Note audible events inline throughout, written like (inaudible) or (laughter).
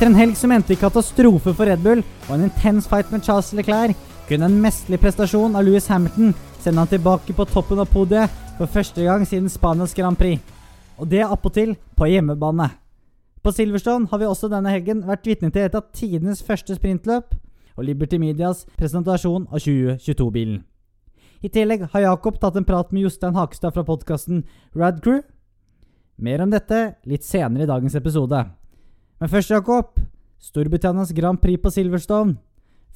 Etter en helg som endte i katastrofe for Red Bull og en intens fight med Charles Leclerc, kunne en mesterlig prestasjon av Louis Hamilton sende han tilbake på toppen av podiet for første gang siden Spanias Grand Prix. Og det appåtil på hjemmebane. På Silverstone har vi også denne helgen vært vitne til et av tidenes første sprintløp og Liberty Medias presentasjon av 2022-bilen. I tillegg har Jakob tatt en prat med Jostein Hakestad fra podkasten Radcrew. Mer om dette litt senere i dagens episode. Men først, Jakob. Storbritannias Grand Prix på Silverstone.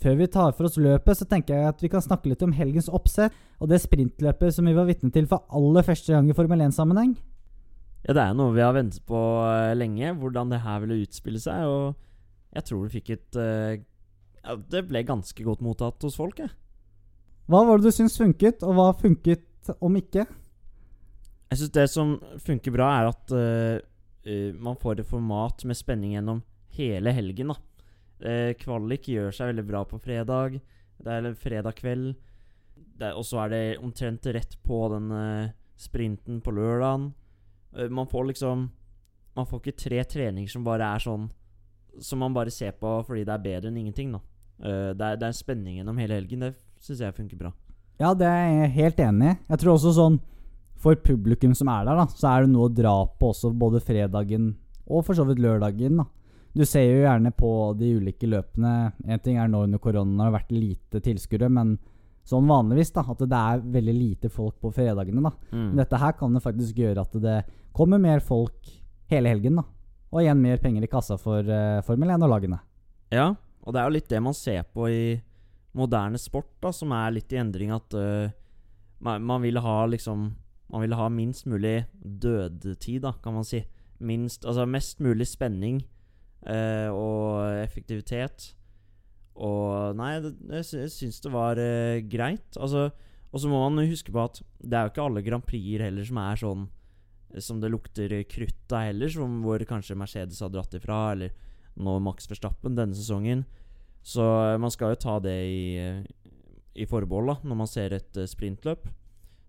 Før vi tar for oss løpet, så tenker jeg at vi kan snakke litt om helgens oppsett og det sprintløpet som vi var vitne til for aller første gang i Formel 1-sammenheng. Ja, det er noe vi har ventet på uh, lenge, hvordan det her ville utspille seg. Og jeg tror det fikk et uh, ja, Det ble ganske godt mottatt hos folk, jeg. Hva var det du syns funket, og hva funket om ikke? Jeg syns det som funker bra, er at uh, uh, man får et format med spenning gjennom hele helgen. da. Uh, kvalik gjør seg veldig bra på fredag. Det er fredag kveld. Og så er det omtrent rett på den uh, sprinten på lørdagen. man får liksom Man får ikke tre treninger som bare er sånn Som man bare ser på fordi det er bedre enn ingenting. da. det, er, det er spenning gjennom hele helgen. Det syns jeg funker bra. Ja, det er jeg helt enig i. Jeg tror også sånn for publikum som er der, da, så er det noe å dra på også både fredagen og for så vidt lørdagen. da. Du ser jo gjerne på de ulike løpene En ting er nå under koronaen har det vært lite tilskuere, men sånn vanligvis da, at det er veldig lite folk på fredagene. da. Mm. Men dette her kan det faktisk gjøre at det kommer mer folk hele helgen. da. Og igjen mer penger i kassa for uh, Formel 1 og lagene. Ja, og det er jo litt det man ser på i moderne sport, da, som er litt i endring. At uh, man, man vil ha liksom man ville ha minst mulig dødtid, da, kan man si. Minst, altså mest mulig spenning eh, og effektivitet. Og Nei, det, jeg syns det var eh, greit. Altså, og så må man huske på at det er jo ikke alle Grand Prix heller som er sånn som det lukter krutt av heller, som hvor kanskje Mercedes har dratt ifra, eller nå Max Verstappen denne sesongen. Så eh, man skal jo ta det i, i forbehold da, når man ser et sprintløp.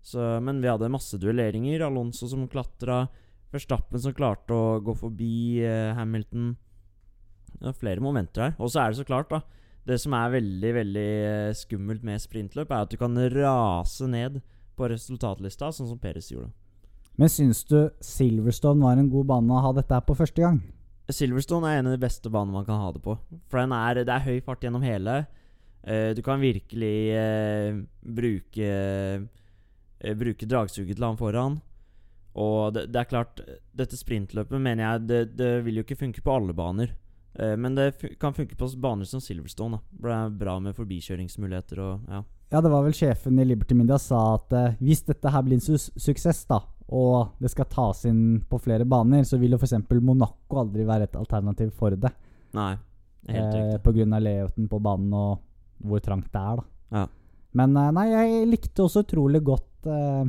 Så, men vi hadde masse duelleringer. Alonso som klatra. Verstappen som klarte å gå forbi eh, Hamilton. Det var flere momenter her. Og så er det så klart, da Det som er veldig veldig eh, skummelt med sprintløp, er at du kan rase ned på resultatlista, sånn som Perez gjorde. Men syns du Silverstone var en god bane å ha dette her på første gang? Silverstone er en av de beste banene man kan ha det på. For er, det er høy fart gjennom hele. Uh, du kan virkelig uh, bruke Eh, bruke dragsuget til han foran. Og det, det, er klart, dette sprintløpet mener jeg det, det, vil jo ikke funke på alle baner. Eh, men det kan funke på baner som Silverstone. Da. Det er bra med forbikjøringsmuligheter og ja. Ja, det var vel sjefen i Liberty Media sa at eh, hvis dette her blir en su suksess, da, og det skal tas inn på flere baner, så vil jo f.eks. Monaco aldri være et alternativ for det. Nei, helt eh, riktig. På grunn av layouten på banen og hvor trangt det er, da. Ja. Men eh, nei, jeg likte også utrolig godt uh,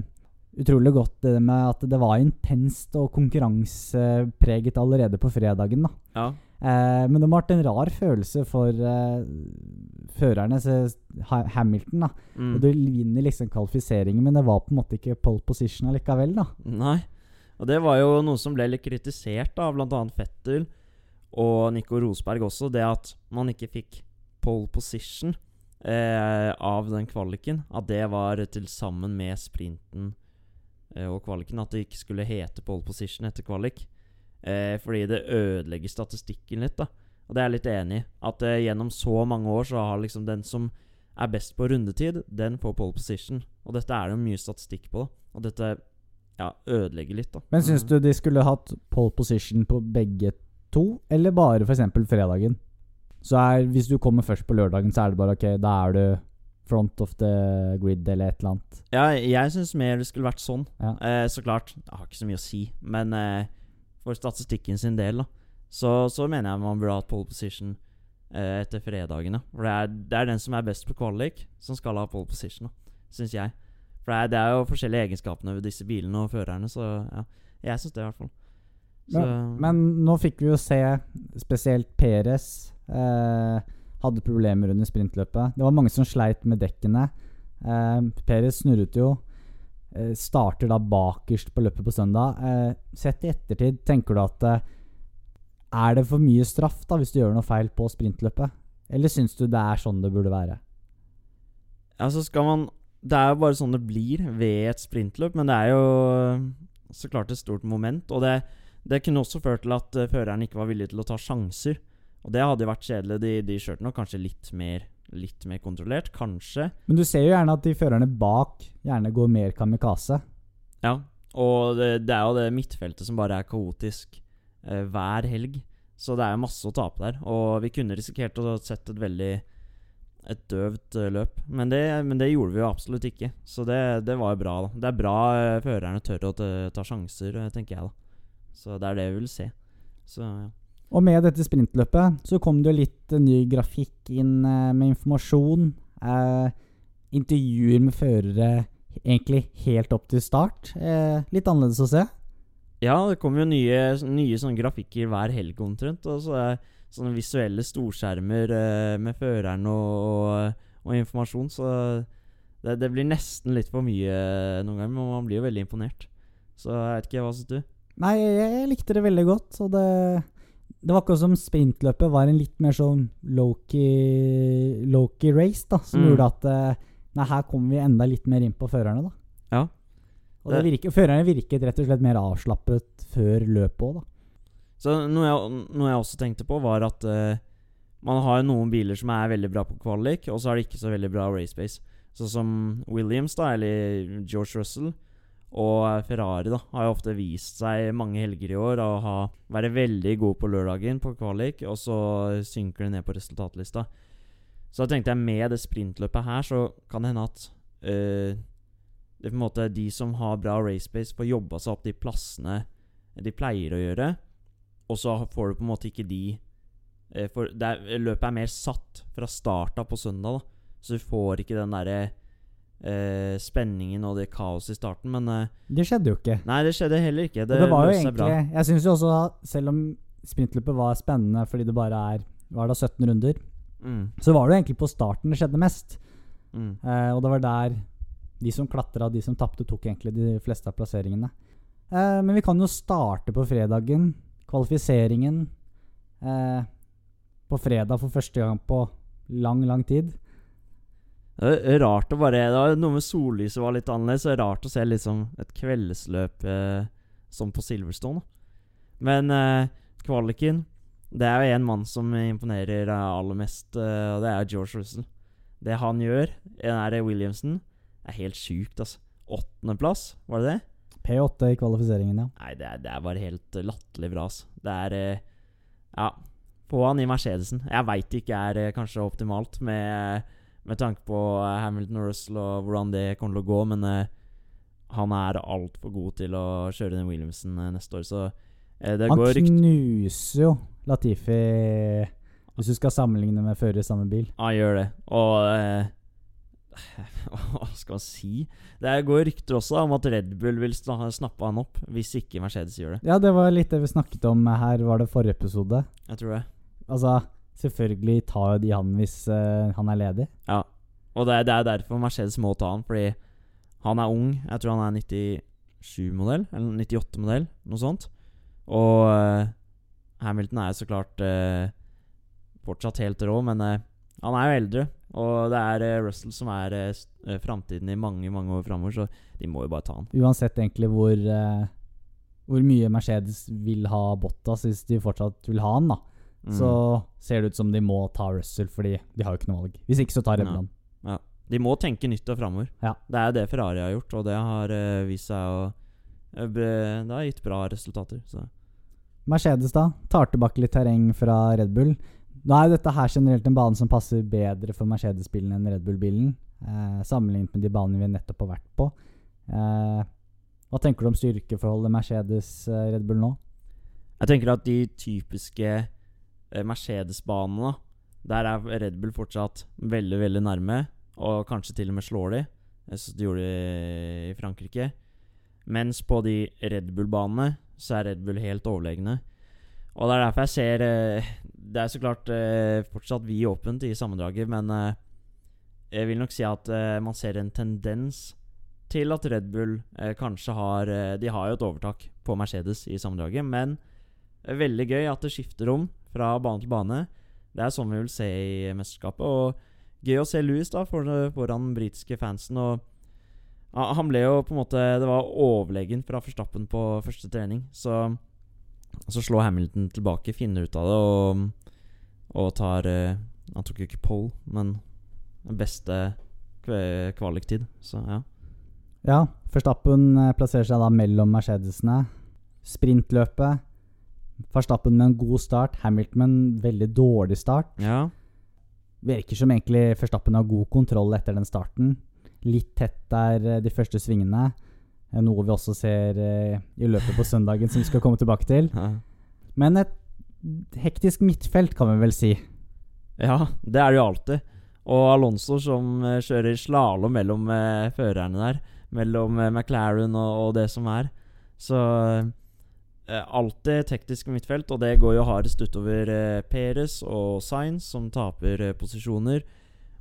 utrolig godt det med at det var intenst og konkurransepreget allerede på fredagen. da. Ja. Uh, men det må ha vært en rar følelse for uh, førerne, Hamilton. da. Mm. Og Du vinner liksom kvalifiseringen, men det var på en måte ikke pole position allikevel. da. Nei, og det var jo noe som ble litt kritisert av bl.a. Fettel og Nico Rosberg også, det at man ikke fikk pole position eh, av den kvaliken. At det var til sammen med sprinten eh, og kvaliken. At det ikke skulle hete pole position etter kvalik. Eh, fordi det ødelegger statistikken litt, da. Og det er jeg litt enig i. At eh, gjennom så mange år så har liksom den som er best på rundetid, den får pole position. Og dette er det mye statistikk på. da Og dette ja, ødelegger litt, da. Men syns mm. du de skulle hatt pole position på begge to, eller bare f.eks. fredagen? Så er, hvis du kommer først på lørdagen, så er det bare ok, da er du front of the grid eller et eller annet. Ja, jeg syns mer det skulle vært sånn. Ja. Eh, så klart, jeg har ikke så mye å si, men eh, for statistikken sin del, da, så, så, mener jeg man burde ha pole position eh, etter fredagene. For det er, det er, den som er best på kvalik, som skal ha pole position, syns jeg. For det er, det er, jo forskjellige egenskapene ved disse bilene og førerne, så ja, jeg syns det, i hvert fall. Men, men, nå fikk vi jo se spesielt Peres Eh, hadde problemer under sprintløpet. Det var mange som sleit med dekkene. Eh, Perez snurret jo. Eh, starter da bakerst på løpet på søndag. Eh, sett i ettertid, tenker du at eh, Er det for mye straff da hvis du gjør noe feil på sprintløpet? Eller syns du det er sånn det burde være? Altså skal man Det er jo bare sånn det blir ved et sprintløp, men det er jo så klart et stort moment. Og det, det kunne også ført til at føreren ikke var villig til å ta sjanser. Og det hadde jo vært kjedelig. De, de kjørte nok kanskje litt mer, litt mer kontrollert. Kanskje. Men du ser jo gjerne at de førerne bak gjerne går mer kamikaze. Ja. Og det, det er jo det midtfeltet som bare er kaotisk eh, hver helg. Så det er masse å tape der. Og vi kunne risikert å sette et veldig et døvt uh, løp. Men det, men det, gjorde vi jo absolutt ikke. Så det, det var jo bra. da Det er bra uh, førerne tør å ta, sjanser, uh, tenker jeg. da Så det er det vi vil se. Så ja. Og med dette sprintløpet så kom det jo litt ny grafikk inn med informasjon. intervjuer med førere egentlig helt opp til start. litt annerledes å se. Ja, det kommer jo nye, nye sånne grafikker hver helg omtrent. Og så er sånne visuelle storskjermer eh, med føreren og, og, og, informasjon. Så det, det, blir nesten litt for mye noen ganger, men man blir jo veldig imponert. Så jeg vet ikke hva syns du? Nei, jeg, jeg, likte det veldig godt. Og det, det var akkurat som sprintløpet var en litt mer sånn low-key low race, da, som mm. gjorde at eh, Nei, her kommer vi enda litt mer inn på førerne, da. Ja. Og virker, førerne virket rett og slett mer avslappet før løpet òg, da. Så noe jeg, noe jeg, også tenkte på, var at uh, man har noen biler som er veldig bra på kvalik, og så er det ikke så veldig bra racepace. Sånn som Williams, da, eller George Russell, og Ferrari da, har jo ofte vist seg mange helger i år å ha, være veldig god på lørdagen på kvalik, og så synker det ned på resultatlista. Så da tenkte jeg med det sprintløpet her, så kan det hende at uh, det er på en måte de som har bra racepace, får jobba seg opp de plassene de pleier å gjøre. Og så får du på en måte ikke de eh, For er, løpet er mer satt fra starta på søndag, da. Så du får ikke den derre eh, spenningen og det kaoset i starten, men eh, Det skjedde jo ikke. Nei, det skjedde heller ikke. Det, det var jo egentlig bra. Jeg syns jo også, selv om sprintløpet var spennende fordi det bare er Var det 17 runder, mm. så var det jo egentlig på starten det skjedde mest. Mm. Eh, og det var der de som klatra, de som tapte, tok egentlig de fleste av plasseringene. Eh, men vi kan jo starte på fredagen kvalifiseringen eh, på fredag for første gang på lang, lang tid. Det er rart å bare Det var noe med sollyset var litt annerledes. Det er rart å se liksom et kveldsløp eh, som på Silverstone. Men eh, kvaliken Det er jo en mann som imponerer aller mest, eh, og det er George Russell. Det han gjør, er Williamson, er helt sjukt, altså. Åttendeplass, var det det? P8 i kvalifiseringen, ja. Nei, det er, det er bare helt latterlig bra, altså. Det er eh, Ja. Få han i Mercedesen. Jeg veit ikke er eh, kanskje optimalt med, med tanke på eh, Hamilton og Russell og hvordan det kommer til å gå, men han er altfor god til å kjøre den Williamson neste år, så det han går Han knuser jo Latifi hvis du skal sammenligne med fører i samme bil. Han gjør det, og (laughs) Hva skal man si? Det går rykter også om at Red Bull vil snappe han opp hvis ikke Mercedes gjør det. Ja, det var litt det vi snakket om her, var det forrige episode? Jeg tror det. Altså, selvfølgelig tar de han hvis uh, han er ledig. Ja, og det er, det er, derfor Mercedes må ta han, fordi han er ung. Jeg tror han er 97-modell, eller 98-modell, noe sånt. Og uh, Hamilton er jo så klart uh, fortsatt helt rå, men han er jo eldre. Og det er uh, Russell som er uh, framtiden i mange mange år framover, så de må jo bare ta han. Uansett egentlig hvor, uh, hvor mye Mercedes vil ha Bottas hvis de fortsatt vil ha han, da, mm. så ser det ut som de må ta Russell, fordi de har jo ikke noe valg. Hvis ikke så tar Bull ja. ja. De må tenke nytt og framover. Ja. Det er det Ferrari har gjort, og det har vist seg å Det har gitt bra resultater. Så. Mercedes da tar tilbake litt terreng fra Red Bull. Nå er dette her generelt en bane som passer bedre for Mercedes-bilen enn Red Bull-bilen, eh, sammenlignet med de banene vi nettopp har vært på. Eh, hva tenker du om styrkeforholdet Mercedes-Red Bull nå? Jeg tenker at de typiske eh, Mercedes-banene, der er Red Bull fortsatt veldig, veldig nærme, og kanskje til og med slår de. som synes de gjorde i Frankrike. Mens på de Red Bull-banene så er Red Bull helt overlegne. Og det er derfor jeg ser eh, Det er så klart eh, fortsatt vi åpent i sammendraget, men eh, jeg vil nok si at man ser en tendens til at Red Bull kanskje har De har jo et overtak på Mercedes i sammendraget, men veldig gøy at det skifter om fra bane til bane. Det er sånn vi vil se i mesterskapet. Og gøy å se Louis da for, foran den britiske fansen. Og ja, han ble jo på en måte Det var overlegen fra Forstappen på første trening. Så, så slår Hamilton tilbake, finner ut av det og, og tar uh, Han tok jo ikke pole, men beste kvaliktid. Så ja. Ja, Verstappen eh, plasserer seg da mellom Mercedesene. Sprintløpet. Verstappen med en god start, Hamilton med en veldig dårlig start. ja. Virker som egentlig Verstappen har god kontroll etter den starten. Litt tett der eh, de første svingene. Eh, Noe vi også ser eh, i løpet på (laughs) søndagen, som vi skal komme tilbake til. ja. Men et hektisk midtfelt, kan vi vel si. Ja, det er det jo alltid. Og Alonso som kjører slalåm mellom førerne der. Mellom McLaren og, og det som er. Så alltid teknisk midtfelt, og det går jo hardest utover eh, Peres og Sainz, som taper eh, posisjoner.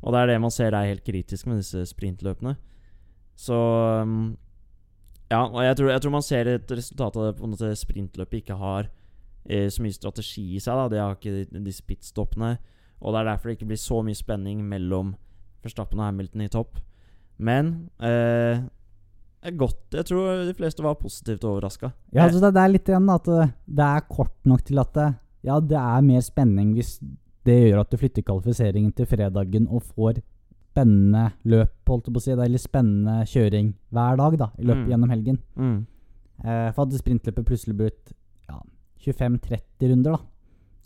Og det er det man ser er helt kritisk med disse sprintløpene. Så um, Ja, og jeg tror, jeg tror man ser et resultat av det på en sprintløpet ikke har eh, så mye strategi i seg. da De har ikke disse pitstoppene. Og det er derfor det ikke blir så mye spenning mellom Verstappen og Hamilton i topp. Men eh, godt Jeg tror de fleste var positivt overraska. Ja, altså det, det er litt igjen at eh, det er kort nok til at det, ja, det er mer spenning hvis det gjør at du flytter kvalifiseringen til fredagen og får spennende løp, holdt jeg på å si, det er spennende kjøring hver dag da, i løpet Mm. gjennom helgen. mm. Eh, for hadde sprintløpet plutselig blitt ja, 25-30 runder, da,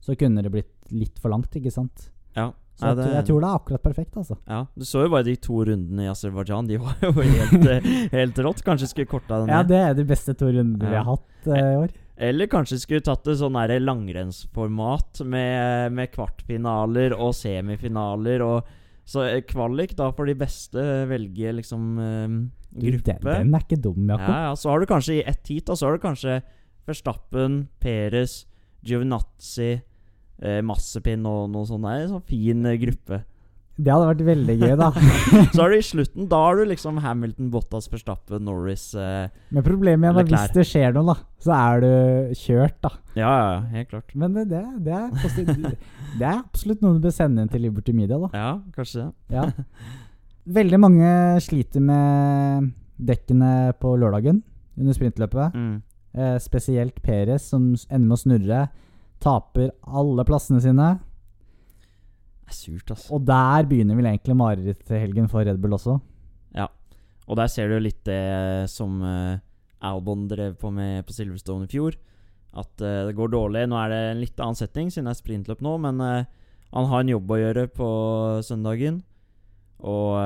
så kunne det blitt litt for langt, ikke sant? Ja. Så jeg, det- tror- jeg tror det er akkurat perfekt, altså. ja. Du så jo bare de to rundene i Aserbajdsjan. De var jo helt, eh, helt rått. Kanskje skulle korta den Ja, det er de beste to rundene vi har hatt eh, i år. Eller kanskje skulle tatt det sånn der langrennsformat med, med kvartfinaler og semifinaler. Og så eh, kvalik da for de beste velge liksom eh, Du, Den, gruppe. den er ikke dum, Jakob. Ja, ja, så har du kanskje i ett heat, da, så har du kanskje Verstappen, Peres, Giovinazzi, eh, Massepin og noe sånt. En sånn fin eh, gruppe. Det hadde vært veldig gøy, da. (laughs) Så er du i slutten, da har du liksom Hamilton, Bottas, Verstappen, Norris eh, Men problemet er at hvis det skjer noe, da, så er du kjørt, da. Ja, ja, helt klart. Men det, det, det, er, det er absolutt noe du bør sende inn til Liberty Media, da. Ja, kanskje det. Ja. (laughs) Veldig mange sliter med dekkene på lørdagen under sprintløpet. Mm. Eh, spesielt Perez, som ender med å snurre. Taper alle plassene sine. Det er surt, altså. Og der begynner vel egentlig mareritthelgen for Red Bull også. Ja, Og der ser du litt det som eh, Albon drev på med på Silverstone i fjor. At eh, det går dårlig. Nå er det en litt annen setting, siden det er sprintløp nå, men eh, han har en jobb å gjøre på søndagen. Og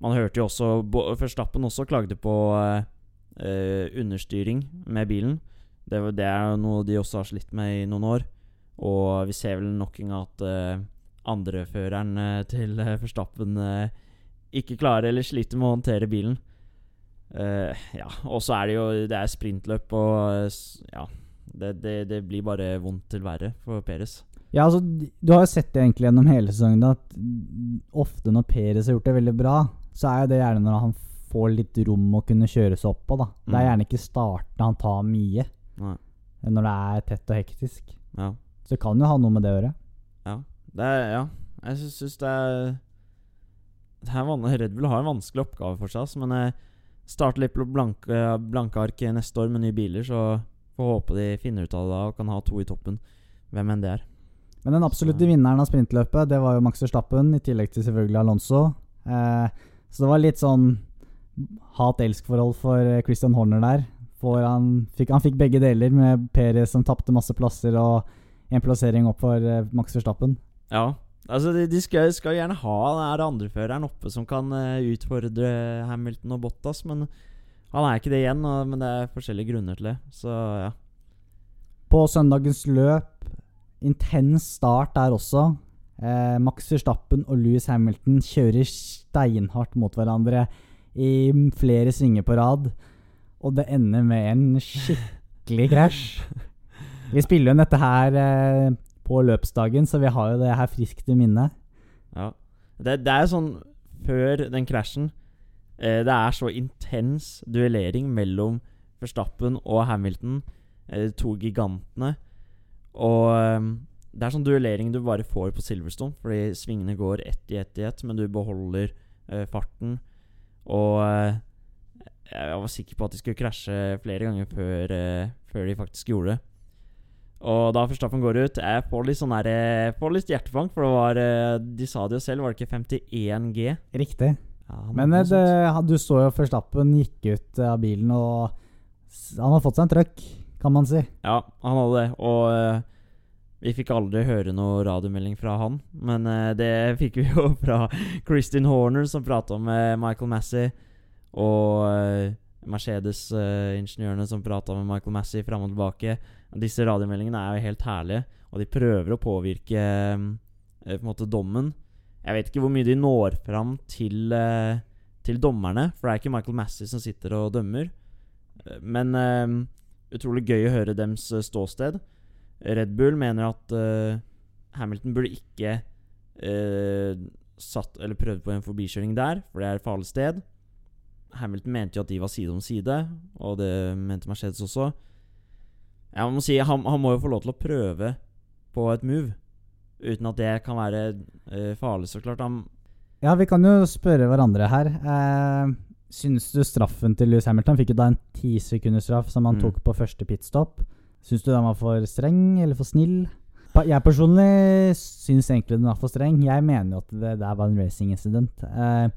man hørte jo også Førstappen også klagde på understyring med bilen. Det, det er noe de også har slitt med i noen år. Og vi ser vel nok en gang at uh, andreføreren uh, til uh, Forstappen uh, ikke klarer eller sliter med å håndtere bilen. Eh, ja, og så er det jo Det er sprintløp, og eh, ja det, det, det blir bare vondt til verre for Peres. Ja, altså, Du har jo sett det egentlig gjennom hele sesongen at ofte når Peres har gjort det veldig bra, så er det gjerne når han får litt rom å kunne kjøre seg opp på. da. Det er Mm. gjerne ikke starten han tar mye, Nei. når det er tett og hektisk. Ja. Så det kan jo ha noe med det å gjøre. ja. Det er, ja. Jeg sy- syns det er det er van Red Bull har en vanskelig oppgave for seg, altså, men jeg starter litt på blanke, blanke ark neste år med nye biler, så får håpe de finner ut av det og kan ha to i toppen. Hvem enn det er. Men den absolutte vinneren av sprintløpet, det var jo Max Verstappen, i tillegg til selvfølgelig Alonso. Eh, så det var litt sånn hat-elsk-forhold for eh, Christian Horner der. Han fikk, han fikk begge deler, med Perez som tapte masse plasser, og en plassering opp for uh, Max Verstappen. Ja. Altså, de, de skal, skal gjerne ha den andreføreren oppe som kan uh, utfordre Hamilton og Bottas, men han er ikke det igjen. Og, men det er forskjellige grunner til det. Så ja. På søndagens løp, intens start der også. Eh, Max Verstappen og Louis Hamilton kjører steinhardt mot hverandre i flere svinger på rad. Og det ender med en skikkelig krasj. Vi spiller jo dette her eh, på løpsdagen, så vi har jo det her friskt i minne. ja. Det, det er sånn Før den krasjen eh, Det er så intens duellering mellom Verstappen og Hamilton, eh, to gigantene. Og ehm, det er sånn duellering du bare får på Silverstone, fordi svingene går ett i ett i ett, men du beholder eh, farten. Og eh, jeg var sikker på at de skulle krasje flere ganger før, eh, før de faktisk gjorde det. Og da Verstappen går ut Jeg får litt sånn får litt hjertebank, for det var eh, De sa det jo selv, var det ikke 51 G? Riktig. Ja, Men eh, det, du så jo Verstappen gikk ut av bilen, og han har fått seg en trøkk, kan man si. Ja, han hadde det. Og uh, vi fikk aldri høre noe radiomelding fra han. Men uh, det fikk vi jo (laughs) fra Kristin Horner, som prata med Michael Massey. Og uh, Mercedes-ingeniørene som prata med Michael Massey fram og tilbake. Disse radiomeldingene er jo helt herlige, og de prøver å påvirke eh, på en måte dommen. Jeg vet ikke hvor mye de når fram til, eh, til dommerne, for det er ikke Michael Massey som sitter og dømmer. Eh, Men eh, utrolig gøy å høre dems eh, ståsted. Red Bull mener at uh, Hamilton burde ikke uh, satt eller prøvd på en forbikjøring der, for det er et farlig sted. Hamilton mente jo at de var side om side, og det mente Mercedes også. Jeg må si, han, han må jo få lov til å prøve på et move, uten at det kan være uh, farlig, så klart. Han, Ja, vi kan jo spørre hverandre her. Eh, syns du straffen til Lewis Hamilton fikk jo da en tisekundersstraff sekunders som han Mm. tok på første pitstop. Syns du den var for streng eller for snill? Jeg personlig syns egentlig den var for streng. Jeg mener jo at det der var en racing incident. Eh,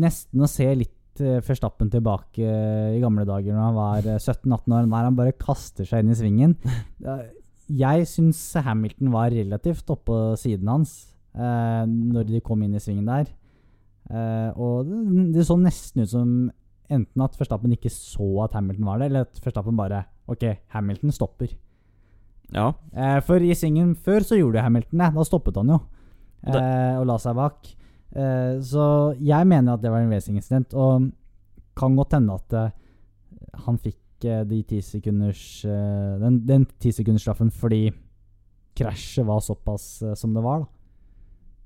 nesten å se litt eh, Verstappen tilbake eh, i gamle dager når han var eh, 17-18 år, der han bare kaster seg inn i svingen. (laughs) Eh, jeg syns Hamilton var relativt oppå siden hans eh, når de kom inn i svingen der. Eh, og det, det så nesten ut som enten at Verstappen ikke så at Hamilton var der, eller at Verstappen bare Ok, Hamilton stopper. ja. Eh, for i svingen før så gjorde Hamilton det. Da stoppet han jo eh, og la seg bak. Eh, så jeg mener at det var en racing-incident, og kan godt hende at uh, han fikk uh, de 10 sekunders den, den ti sekunders straffen fordi krasjet var såpass som det var, da.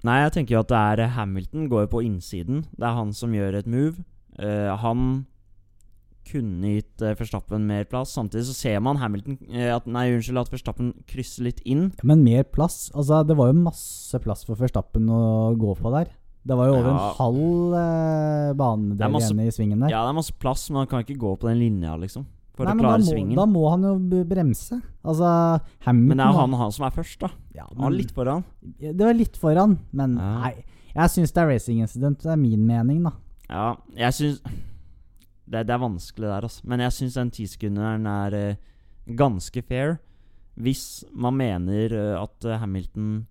Nei, jeg tenker jo at det er Hamilton går på innsiden. Det er han som gjør et move. Han kunne gitt uh, Verstappen mer plass. Samtidig så ser man Hamilton uh, at, Nei, unnskyld, at Verstappen krysser litt inn. Men mer plass. Altså, det var jo masse plass for Verstappen å gå på der. Det var jo over Ja. en halv eh, banedel masse- igjen i svingen der. Ja, det er masse plass, men han kan ikke gå på den linja, liksom. For Nei, å klare da må, svingen. Da må han jo bremse. Altså, Hamilton men det er jo han, han som er først, da. ja, Han er litt foran. Det var litt foran, men Ja. nei. Jeg syns det er racing incident. Det er min mening, da. Ja, jeg syns det, det er vanskelig der, altså. Men jeg syns den tisekunderen er eh, ganske fair. Hvis man mener eh, at Hamilton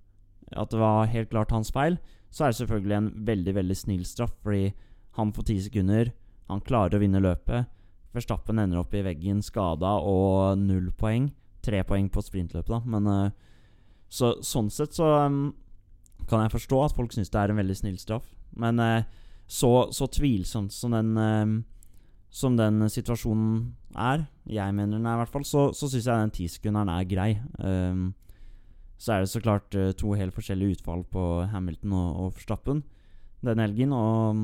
At det var helt klart hans feil, så er det selvfølgelig en veldig veldig snill straff, fordi han får ti sekunder. Han klarer å vinne løpet. Verstappen ender opp i veggen skada og null poeng. Tre poeng på sprintløpet, da, men eh, så, Sånn sett så um, kan jeg forstå at folk syns det er en veldig snill straff. Men uh, så, så tvilsomt som den eh, Som den situasjonen er, jeg mener den er i hvert fall, så, så syns jeg den tisekunderen er grei. Um, så er det så klart uh, to helt forskjellige utfall på Hamilton og, og Verstappen den helgen, og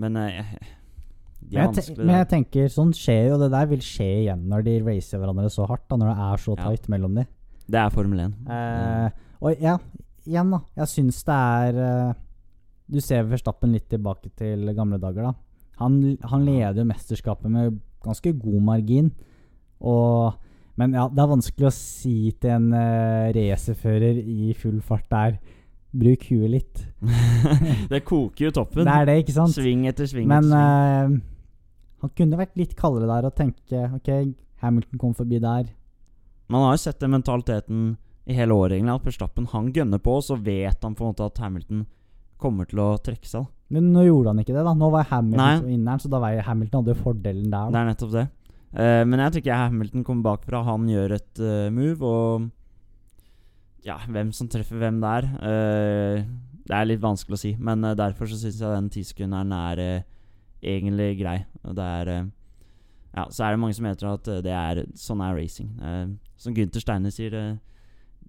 Men uh, de Men jeg, men jeg tenker sånn skjer jo Det der vil skje igjen når de racer hverandre så hardt. da Når det er så Ja. mellom de. Det er Formel 1. Eh, og ja, igjen, da. Jeg syns det er uh, Du ser Verstappen litt tilbake til gamle dager, da. Han, han leder jo mesterskapet med ganske god margin. Og Men ja, det er vanskelig å si til en uh, racerfører i full fart der Bruk huet litt. (laughs) det koker jo toppen. Det er det, ikke sant? Sving etter sving Men eh, han kunne vært litt kaldere der og tenke OK, Hamilton kom forbi der. Man har jo sett den mentaliteten i hele året, egentlig. At Verstappen han gønner på, og så vet han på en måte at Hamilton kommer til å trekke seg. da. Men nå gjorde han ikke det, da. Nå var Hamilton vinneren, så da var Hamilton hadde jo fordelen der. Det Da. er nettopp det. Eh, men jeg tenker Hamilton kommer bakfra. Han gjør et uh, move, og ja, hvem som treffer hvem der uh, Det er litt vanskelig å si, men derfor så syns jeg den tisekunderen er egentlig grei. Og det er Ja, så er det mange som heter at det er sånn er racing. Som Gunther Steiner sier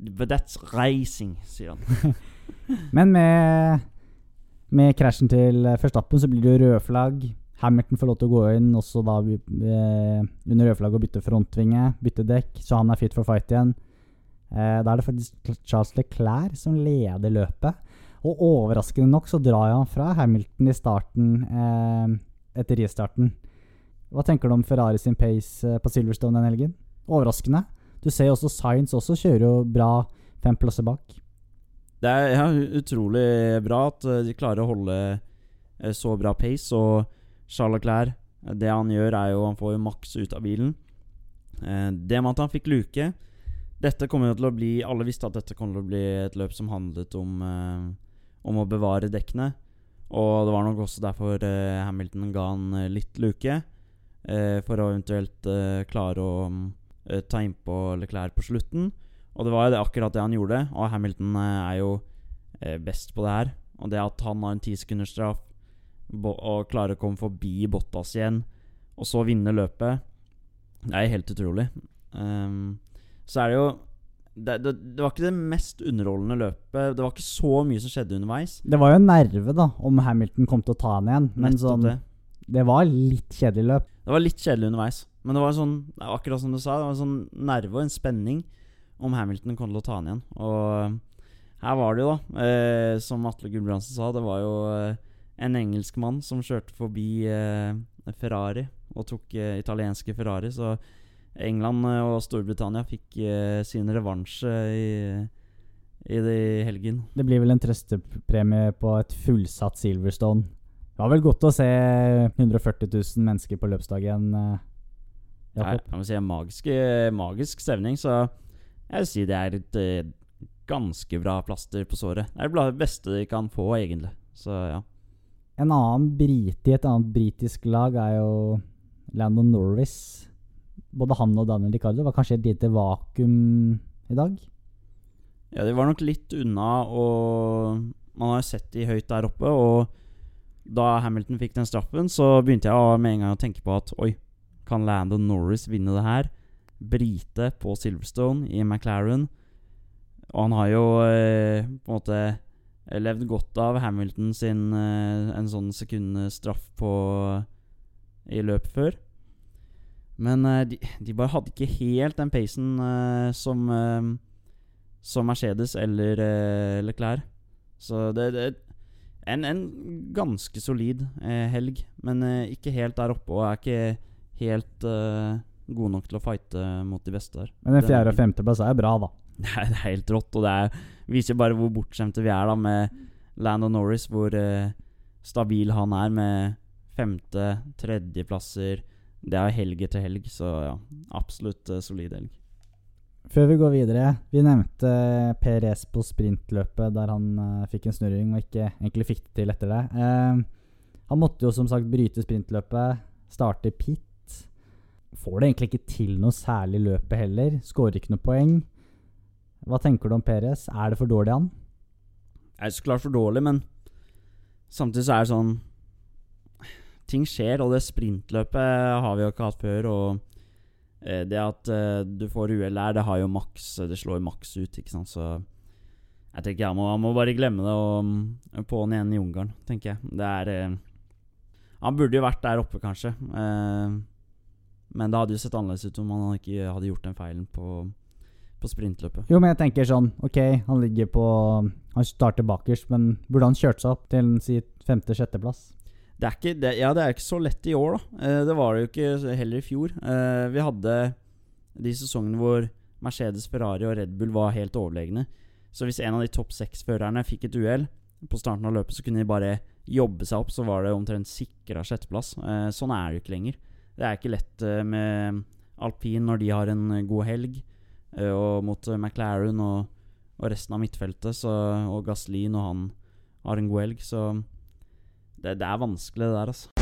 But that's racing, sier han. (laughs) Men med, med krasjen til Førstappen så blir det jo røde flagg. Hamilton får lov til å gå inn også da eh, under rødflagget og bytte frontvinge, bytte dekk, så han er fit for fight igjen. Eh, da er det faktisk Charles Leclerc som leder løpet. Og overraskende nok så drar han fra Hamilton i starten eh, etter restarten. Hva tenker du om Ferrari sin pace eh, på Silverstone den helgen? Overraskende. Du ser jo også Science også kjører jo bra fem plasser bak. Det er ja, utrolig bra at eh, de klarer å holde eh, så bra pace. Og Charles Leclerc, det han gjør, er jo Han får jo maks ut av bilen. Det med at han fikk luke Dette kommer jo til å bli Alle visste at dette kom til å bli et løp som handlet om om å bevare dekkene. Og det var nok også derfor eh, Hamilton ga han eh, litt luke. Eh, for å eventuelt eh, klare å eh, ta innpå Leclerc på slutten. Og det var jo det, akkurat det han gjorde. Og Hamilton eh, er jo best på det her. Og det at han har en tisekundersstraff og klare å komme forbi Bottas igjen, og så vinne løpet, det er helt utrolig. Um, så er det jo det, det, det, var ikke det mest underholdende løpet. Det var ikke så mye som skjedde underveis. Det var jo en nerve da om Hamilton kom til å ta han igjen. Men sånn, det. det. var litt kjedelig løp. Det var litt kjedelig underveis. Men det var sånn, akkurat som du sa, det var en sånn nerve og en spenning om Hamilton kom til å ta han igjen. Og her var det jo, da, eh, som Atle Gulbrandsen sa, det var jo eh, en engelskmann som kjørte forbi eh, Ferrari og tok eh, italienske Ferrari. Så England eh, og Storbritannia fikk sin revansj i, i det helgen. Det blir vel en trøstepremie på et fullsatt Silverstone. Det var vel godt å se 140 000 mennesker på løpsdagen. Jakob? Må si magisk, magisk stemning, så jeg vil si det er et ganske bra plaster på såret. Det er det beste de kan få, egentlig. Så ja. En annen brite i et annet britisk lag er jo Landon Norris både han og Daniel Ricardo var kanskje et lite vakuum i dag? Ja, de var nok litt unna, og man har jo sett de høyt der oppe. Og da Hamilton fikk den straffen, så begynte jeg med en gang å tenke på at oi, kan Landon Norris vinne det her? Brite på Silverstone i McLaren. Og han har jo eh, på en måte levd godt av Hamilton sin eh, en sånn sekundstraff på i løp før. Men uh, de, de, bare hadde ikke helt den pacen uh, som, uh, som Mercedes eller Leclerc. Så det, er en, en, ganske solid helg, men ikke helt der oppe, og er ikke helt god nok til å fighte mot de beste der. Men en fjerde- og femteplass er bra, da. Det (laughs) er, det er helt rått, og det er, viser bare hvor bortskjemte vi er da med Landon Norris, hvor stabil han er med femte-, tredjeplasser det er helg etter helg, så ja, absolutt uh, solid helg. Før vi går videre, vi nevnte PRS på sprintløpet, der han uh, fikk en snurring og ikke egentlig fikk det til etter det. Uh, han måtte jo som sagt bryte sprintløpet, starte pit. Får det egentlig ikke til noe særlig løpet heller. Skårer ikke noe poeng. Hva tenker du om Perez? Er det for dårlig, han? Det er så klart for dårlig, men samtidig så er det sånn ting skjer, og det sprintløpet har vi jo ikke hatt før. Og eh, det at eh, du får uhell der, det har jo maks Det slår maks ut, ikke sant. Så jeg tenker jeg må, jeg må bare glemme det og på'n igjen i Ungarn, tenker jeg. Det er eh, Han burde jo vært der oppe, kanskje. Men det hadde jo sett annerledes ut om han ikke hadde gjort den feilen på, på sprintløpet. Jo, men jeg tenker sånn Ok, han ligger på Han starter bakerst, men burde han kjørt seg opp til si femte-sjetteplass? Det er ikke, det, ja, det er ikke så lett i år, da. Eh, det var det jo ikke heller i fjor. Eh, vi hadde de sesongene hvor Mercedes, Ferrari og Red Bull var helt overlegne. Så hvis en av de topp seks-førerne fikk et uhell på starten av løpet, så kunne de bare jobbe seg opp, så var det omtrent sikra sjetteplass. Eh, sånn er det jo ikke lenger. Det er ikke lett med alpin når de har en god helg, og mot McLaren og, og, resten av midtfeltet, så, og Gaslin og han har en god helg. Så det, det, er vanskelig, det der, altså.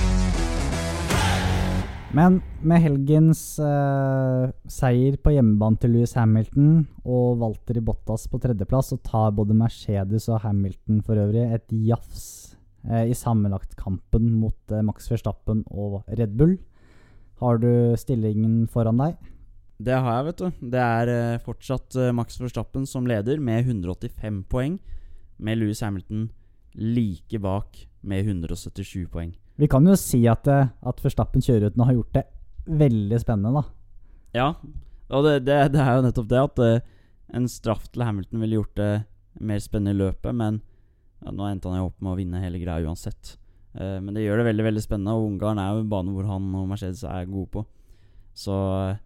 Men med helgens uh, seier på hjemmebane til Louis Hamilton og Walter i Bottas på tredjeplass, så tar både Mercedes og Hamilton for øvrig et jafs uh, i sammenlagtkampen mot uh, Max Verstappen og Red Bull. Har du stillingen foran deg? Det har jeg, vet du. Det er fortsatt Max Verstappen som leder med 185 poeng, med Louis Hamilton like bak med 177 poeng. Vi kan jo si at, eh, at Verstappen kjører ut nå har gjort det veldig spennende, da. Ja, og det, det, det er jo nettopp det at eh, en straff til Hamilton ville gjort det mer spennende i løpet, men ja, nå endte han jo opp med å vinne hele greia uansett. Eh, men det gjør det veldig veldig spennende, og Ungarn er jo en bane hvor han og Mercedes er gode på. Så eh,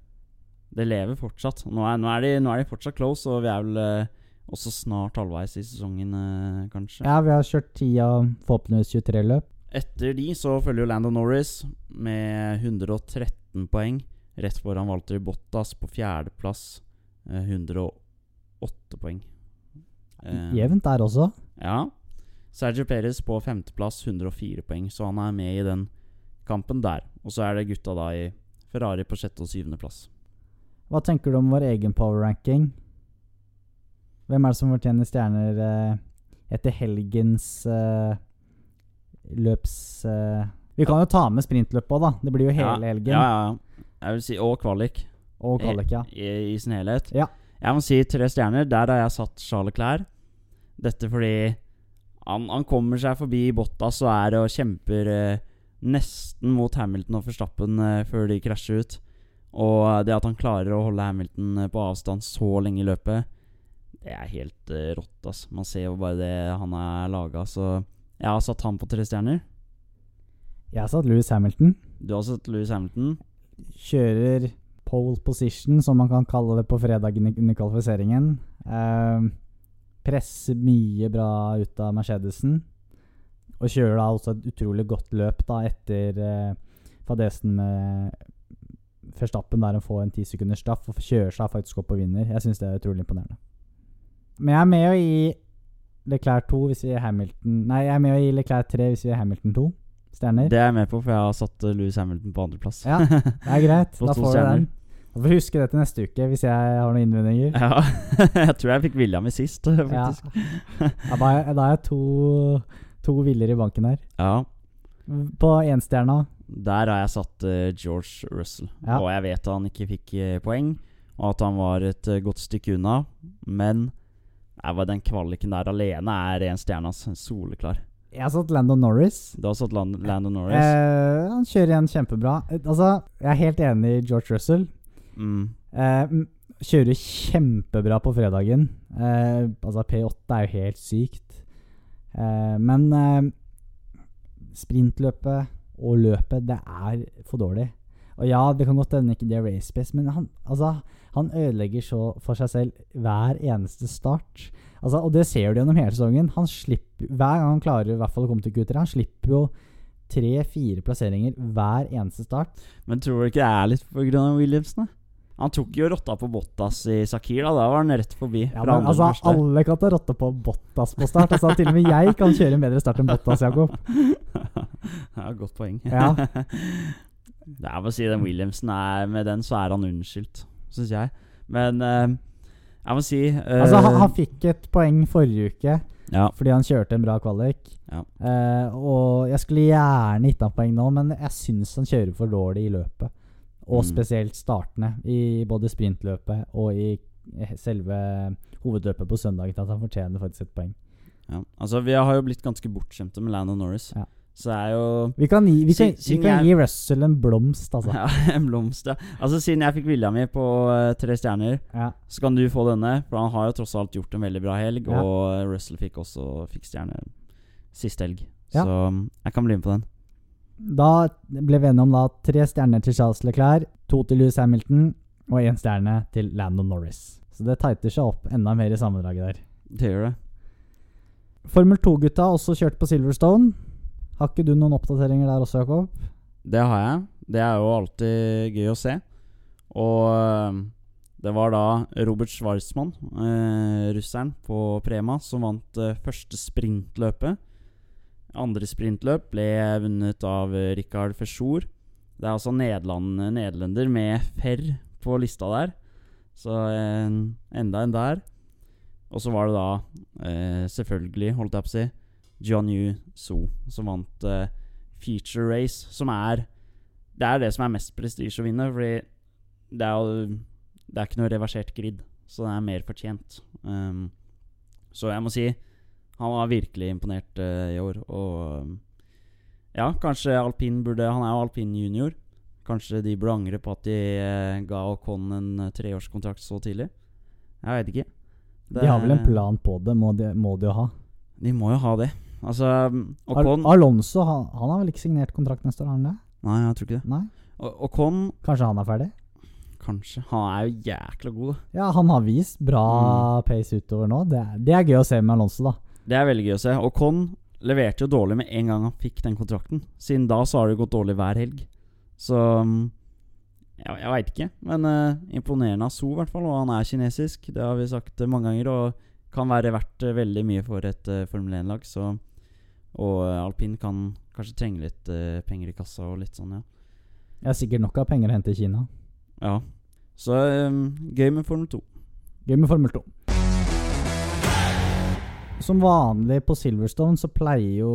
det lever fortsatt. Nå er, nå er, de, nå er de fortsatt close, og vi er vel eh, også snart halvveis i sesongen, eh, kanskje. Ja, vi har kjørt ti av forhåpentligvis 23 løp. Etter de så følger jo Lando Norris med 113 poeng. Rett foran Walter Bottas på fjerdeplass. Eh, 108 poeng. Eh, Jevnt der også. Ja. Sergio Perez på femteplass, 104 poeng. Så han er med i den kampen der. Og så er det gutta da i Ferrari på sjette og syvendeplass. Hva tenker du om vår egen power ranking? Hvem er det som fortjener stjerner eh, etter helgens eh, løps... Eh. Vi kan jo ta med sprintløpet òg, da. Det blir jo hele helgen. Ja, ja, ja. Jeg vil si Og kvalik. Og kvalik, ja. I, I sin helhet. Ja. Jeg må si tre stjerner. Der har jeg satt Charles Clair. Dette fordi han, han kommer seg forbi Bottas og er og kjemper eh, nesten mot Hamilton og Forstappen eh, før de krasjer ut. Og det at han klarer å holde Hamilton eh, på avstand så lenge i løpet, det er helt uh, rått. ass Man ser jo bare det han er laga. Så jeg har satt han på tre stjerner. Jeg har satt Louis Hamilton. Du har satt Louis Hamilton. Kjører pole position, som man kan kalle det på fredagen under kvalifiseringen. Uh, presser mye bra ut av Mercedesen. Og kjører da også et utrolig godt løp da etter uh, fadesen med Verstappen der å får en ti sekunders straff og kjører seg faktisk opp og vinner. Jeg syns det er utrolig imponerende. Men jeg er med å gi Leclerc 2 hvis vi gir Hamilton Nei, jeg er med å gi Leclerc 3 hvis vi gir Hamilton 2 stjerner. Det er jeg med på, for jeg har satt eh, Louis Hamilton på andreplass. Ja, (laughs) Det er greit. Da får du den. Du får huske det til neste uke hvis jeg har noen innvendinger. Ja, (laughs) jeg tror jeg fikk William i sist, (laughs) faktisk. Ja, da, er, da er jeg to, to viller i banken her. Ja. På énstjerna Der har jeg satt uh, George Russell. Ja. Og jeg vet han ikke fikk eh, poeng, og at han var et uh, godt stykke unna. Men jeg var den kvaliken der alene er en stjerne. ass. Soleklar. Jeg har satt Lando Norris. Du har satt Land Lando Norris. Eh, han kjører igjen kjempebra. Altså, jeg er helt enig i George Russell. Mm. Eh, kjører kjempebra på fredagen. Eh, altså, P8 er jo helt sykt. Eh, men sprintløpet og løpet, det er for dårlig. Og ja, det kan godt hende ikke det er race pace, men han, altså, han ødelegger så for seg selv hver eneste start. Altså, og det ser du gjennom hele sesongen. Han slipper, hver gang han klarer i hvert fall å komme til Q3, han slipper jo tre-fire plasseringer hver eneste start. Men tror du ikke det er litt pga. Williamsen? da? Han tok jo rotta på Bottas i Sakir, da. Da var han rett forbi. Ja, men altså, alle kan ta rotta på Bottas på start. Altså, til og med jeg kan kjøre en bedre start enn Bottas, Jakob. (laughs) ja, godt poeng. Ja. (laughs) det er bare å si den Williamsen er Med den så er han unnskyldt, syns jeg. Men uh, jeg må si uh, Altså, han, han fikk et poeng forrige uke Ja. fordi han kjørte en bra kvalik. Ja. Uh, og jeg skulle gjerne gitt ham poeng nå, men jeg syns han kjører for dårlig i løpet. Og Mm. spesielt startene, i både sprintløpet og i selve hovedløpet på søndagen, at han fortjener faktisk et poeng. ja. Altså, vi har jo blitt ganske bortskjemte med Landon Norris. Ja. Så det er jo Vi kan gi, vi kan, vi kan jeg- gi Russell en blomst, altså. ja, (laughs) en blomst, ja. Altså, siden jeg fikk vilja mi på uh, tre stjerner, Ja. så kan du få denne. For han har jo tross alt gjort en veldig bra helg, og Russell fikk også fikk stjerne sist helg. Så jeg kan bli med på den. Da ble vi enige om da tre stjerner til Charles Leclerc, to til Louis Hamilton og én stjerne til Landon Norris. Så det tighter seg opp enda mer i sammendraget der. Det gjør det. Formel 2-gutta har også kjørt på Silverstone. Har ikke du noen oppdateringer der også, Jakob? Det har jeg. Det er jo alltid gøy å se. Og øh, det var da Robert Schwarzmann, eh, russeren, på Prema, som vant eh, første sprintløpet. Andre sprintløp ble vunnet av Rikard Fersjour. Det er altså nederlender med Ferr på lista der. Så en, enda en der. Og så var det da eh, selvfølgelig, holdt jeg på å si, John Yu So som vant eh, feature race, som er Det er det som er mest prestisje å vinne, fordi det er jo Det er ikke noe reversert grid, så det er mer fortjent. Um, så jeg må si Han har virkelig imponert eh, i år. Og um, ja, kanskje alpin burde Han er jo alpin junior. Kanskje de burde angre på at de eh, ga Ocon en eh, treårskontrakt så tidlig. Jeg veit ikke. De har vel en plan på det, må de, må de jo ha. De må jo ha det. Altså, Ocon Al Alonso han, han har vel ikke signert kontrakt neste år, har han det? Nei, jeg tror ikke det. Nei? Og Ocon Kanskje han er ferdig? Kanskje. Han er jo jækla god, da. Ja, han har vist bra Mm. pace utover nå. Det er, det er gøy å se med Alonso, da. Det er veldig gøy å se. Og Con leverte jo dårlig med en gang han fikk den kontrakten. Siden da så har det gått dårlig hver helg. Så ja, Jeg, veit ikke. Men uh, imponerende av So, i hvert fall. Og han er kinesisk. Det har vi sagt uh, mange ganger. Og kan være verdt uh, veldig mye for et eh, Formel 1-lag. Så Og alpin kan kanskje trenge litt penger i kassa og litt sånn, ja. Jeg har sikkert nok av penger å hente i Kina. Ja. Så um, gøy med Formel 2. Gøy med Formel 2. Som vanlig på Silverstone så pleier jo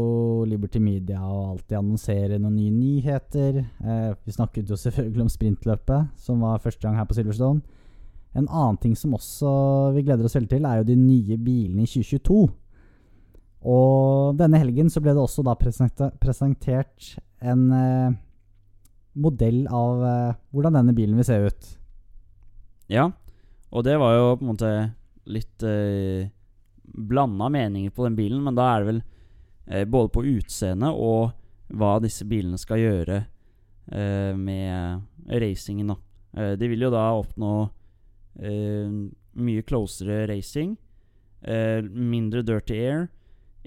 Liberty Media å alltid annonsere noen nye nyheter. Eh, vi snakket jo selvfølgelig om sprintløpet, som var første gang her på Silverstone. En annen ting som også vi gleder oss veldig til, er jo de nye bilene i 2022. Og denne helgen så ble det også da presentert, en eh, modell av eh, hvordan denne bilen vil se ut. Ja, og det var jo på en måte litt eh, blanda meninger på den bilen, men da er det vel eh, både på utseende og hva disse bilene skal gjøre eh, med racingen, da. Eh, de vil jo da oppnå eh, mye closere racing, eh, mindre dirty air.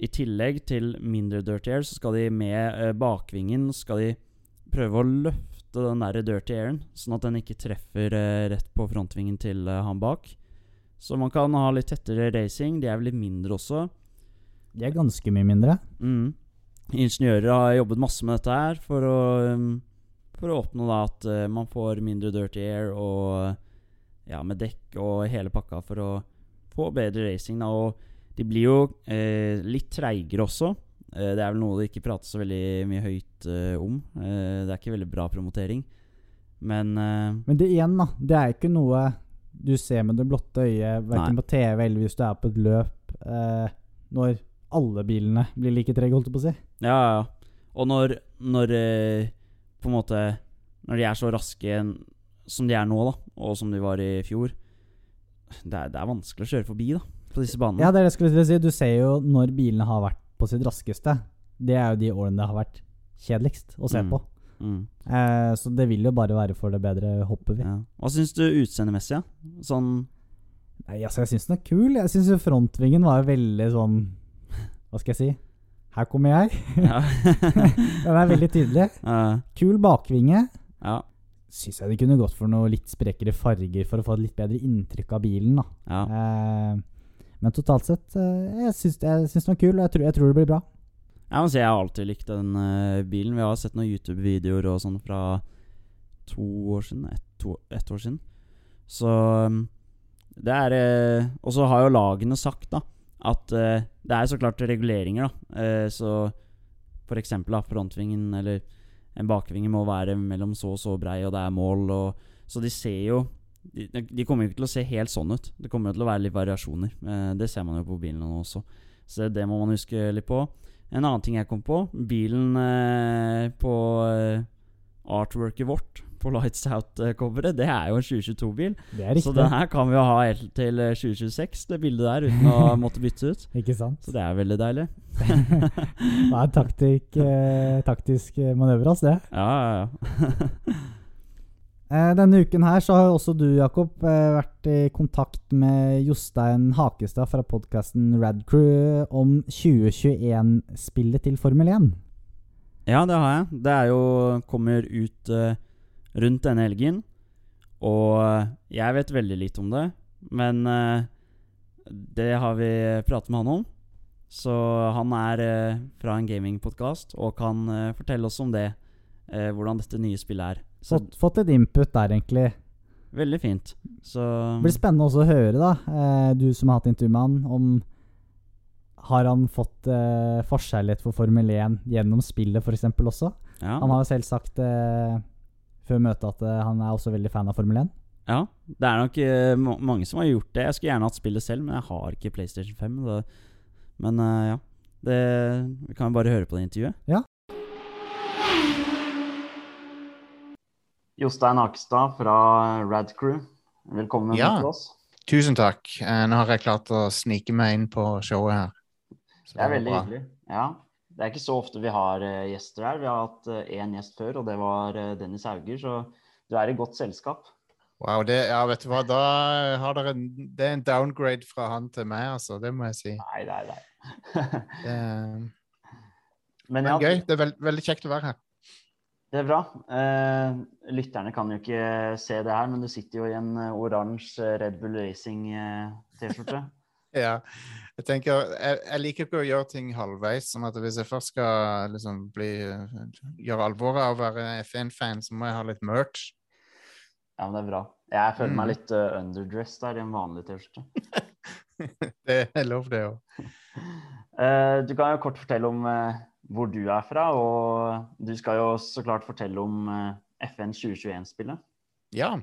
I tillegg til mindre dirty air, så skal de med eh, bakvingen skal de prøve å løfte den der dirty airen, sånn at den ikke treffer rett på frontvingen til han bak. Så man kan ha litt tettere racing. De er vel litt mindre også. De er ganske mye mindre. Mm. Ingeniører har jobbet masse med dette her for å, um, for å oppnå da at eh, man får mindre dirty air og ja, med dekk og hele pakka for å få bedre racing. Da. Og de blir jo eh, litt treigere også. Eh, det er vel noe det ikke prates så veldig mye høyt eh, om. Eh, det er ikke veldig bra promotering. Men Men det igjen, da. Det er ikke noe du ser med det blotte øyet, verken på TV eller hvis du er på et løp, eh, når alle bilene blir like trege, holdt jeg på å si. Ja, ja. Og når, når eh, På en måte Når de er så raske som de er nå, da, og som de var i fjor Det er, det er vanskelig å kjøre forbi, da, på disse banene. Ja, det er det jeg skulle si. Du ser jo når bilene har vært på sitt raskeste. Det er jo de årene det har vært kjedeligst å se Mm. på. Mm, Eh, så det vil jo bare være for det bedre, håper vi. ja. Hva syns du utseendemessig? Ja? Sånn Nei, altså, jeg syns den er kul. Jeg syns frontvingen var veldig sånn Hva skal jeg si? Her kommer jeg. Ja. (laughs) Den er veldig tydelig. (laughs) Kul bakvinge. ja. Syns jeg de kunne gått for noe litt sprekere farger for å få et litt bedre inntrykk av bilen. da ja. Eh, men totalt sett, eh, jeg syns jeg syns den var kul, og jeg tror, jeg tror det blir bra. Jeg må si jeg har alltid likt den uh, bilen. Vi har sett noen YouTube-videoer og sånn fra to år siden. Ett to, år siden. Så um, det er uh, Og så har jo lagene sagt da at uh, det er så klart reguleringer, da. Så for eksempel da, frontvingen eller en bakvinge må være mellom så og så brei, og det er mål, og Så de ser jo de, de kommer jo ikke til å se helt sånn ut. Det kommer jo til å være litt variasjoner. Det ser man jo på bilene nå også. Så det må man huske litt på. En annen ting jeg kom på. Bilen eh, på eh, artworket vårt på Lights Out-coveret, det er jo en 2022-bil. Det er Så den her kan vi jo ha helt til eh, 2026, det bildet der, uten å (laughs) måtte bytte ut. Ikke sant? Så det er veldig deilig. (laughs) Det er taktikk, eh, taktisk eh, manøver, altså, det. Ja, ja, ja. (laughs) Eh, denne uken her så har også du, Jakob, eh, vært i kontakt med Jostein Hakestad fra podkasten Radcrew om 2021-spillet til Formel 1. Ja, det har jeg. Det jo kommer ut uh, rundt denne helgen. Og jeg vet veldig litt om det, men uh, det har vi pratet med han om. Så han er uh, fra en gamingpodkast og kan fortelle oss om det. hvordan dette nye spillet er. Så Fått, fått et input der, egentlig. veldig fint. Så Det blir spennende også å høre, da, eh, du som har hatt intervju med han, om har han fått eh, forkjærlighet for Formel 1 gjennom spillet f.eks. også? ja, Han har jo selv sagt eh, før møtet at eh, han er også veldig fan av Formel 1. ja, det er nok eh, mange som har gjort det. Jeg skulle gjerne hatt spillet selv, men jeg har ikke PlayStation 5. Det, Men eh, ja. Det, vi kan bare høre på det intervjuet. Jostein Akestad fra Rad Crew. Velkommen Ja. til oss. Tusen takk. Eh, Nå har jeg klart å snike meg inn på showet her. Så Det er veldig bra. hyggelig. Ja. Det er ikke så ofte vi har eh, gjester her. Vi har hatt én gjest før, og det var eh, Dennis Hauger, så du er i godt selskap. Wow, det, ja, vet du hva, da har dere en, Det er en downgrade fra han til meg, altså. Det må jeg si. Nei, nei, nei. (laughs) Det, Men men ja, gøy. Det er veld, veldig kjekt å være her. Det er bra. Eh, lytterne kan jo ikke se det her, men du sitter jo i en eh, oransje Red Bull Racing-T-skjorte. (laughs) Ja. Jeg tenker, jeg, jeg liker ikke å gjøre ting halvveis. sånn at Hvis jeg først skal liksom bli, gjøre alvor av å være F1-fan, så må jeg ha litt merch. Ja, men det er bra. Jeg føler meg Mm. litt uh, underdressed der i en vanlig T-skjorte. (laughs) Det er lov, det òg. (laughs) Eh, du kan jo kort fortelle om eh, hvor du er fra, og du skal jo så klart fortelle om eh, FN 2021-spillet. Ja.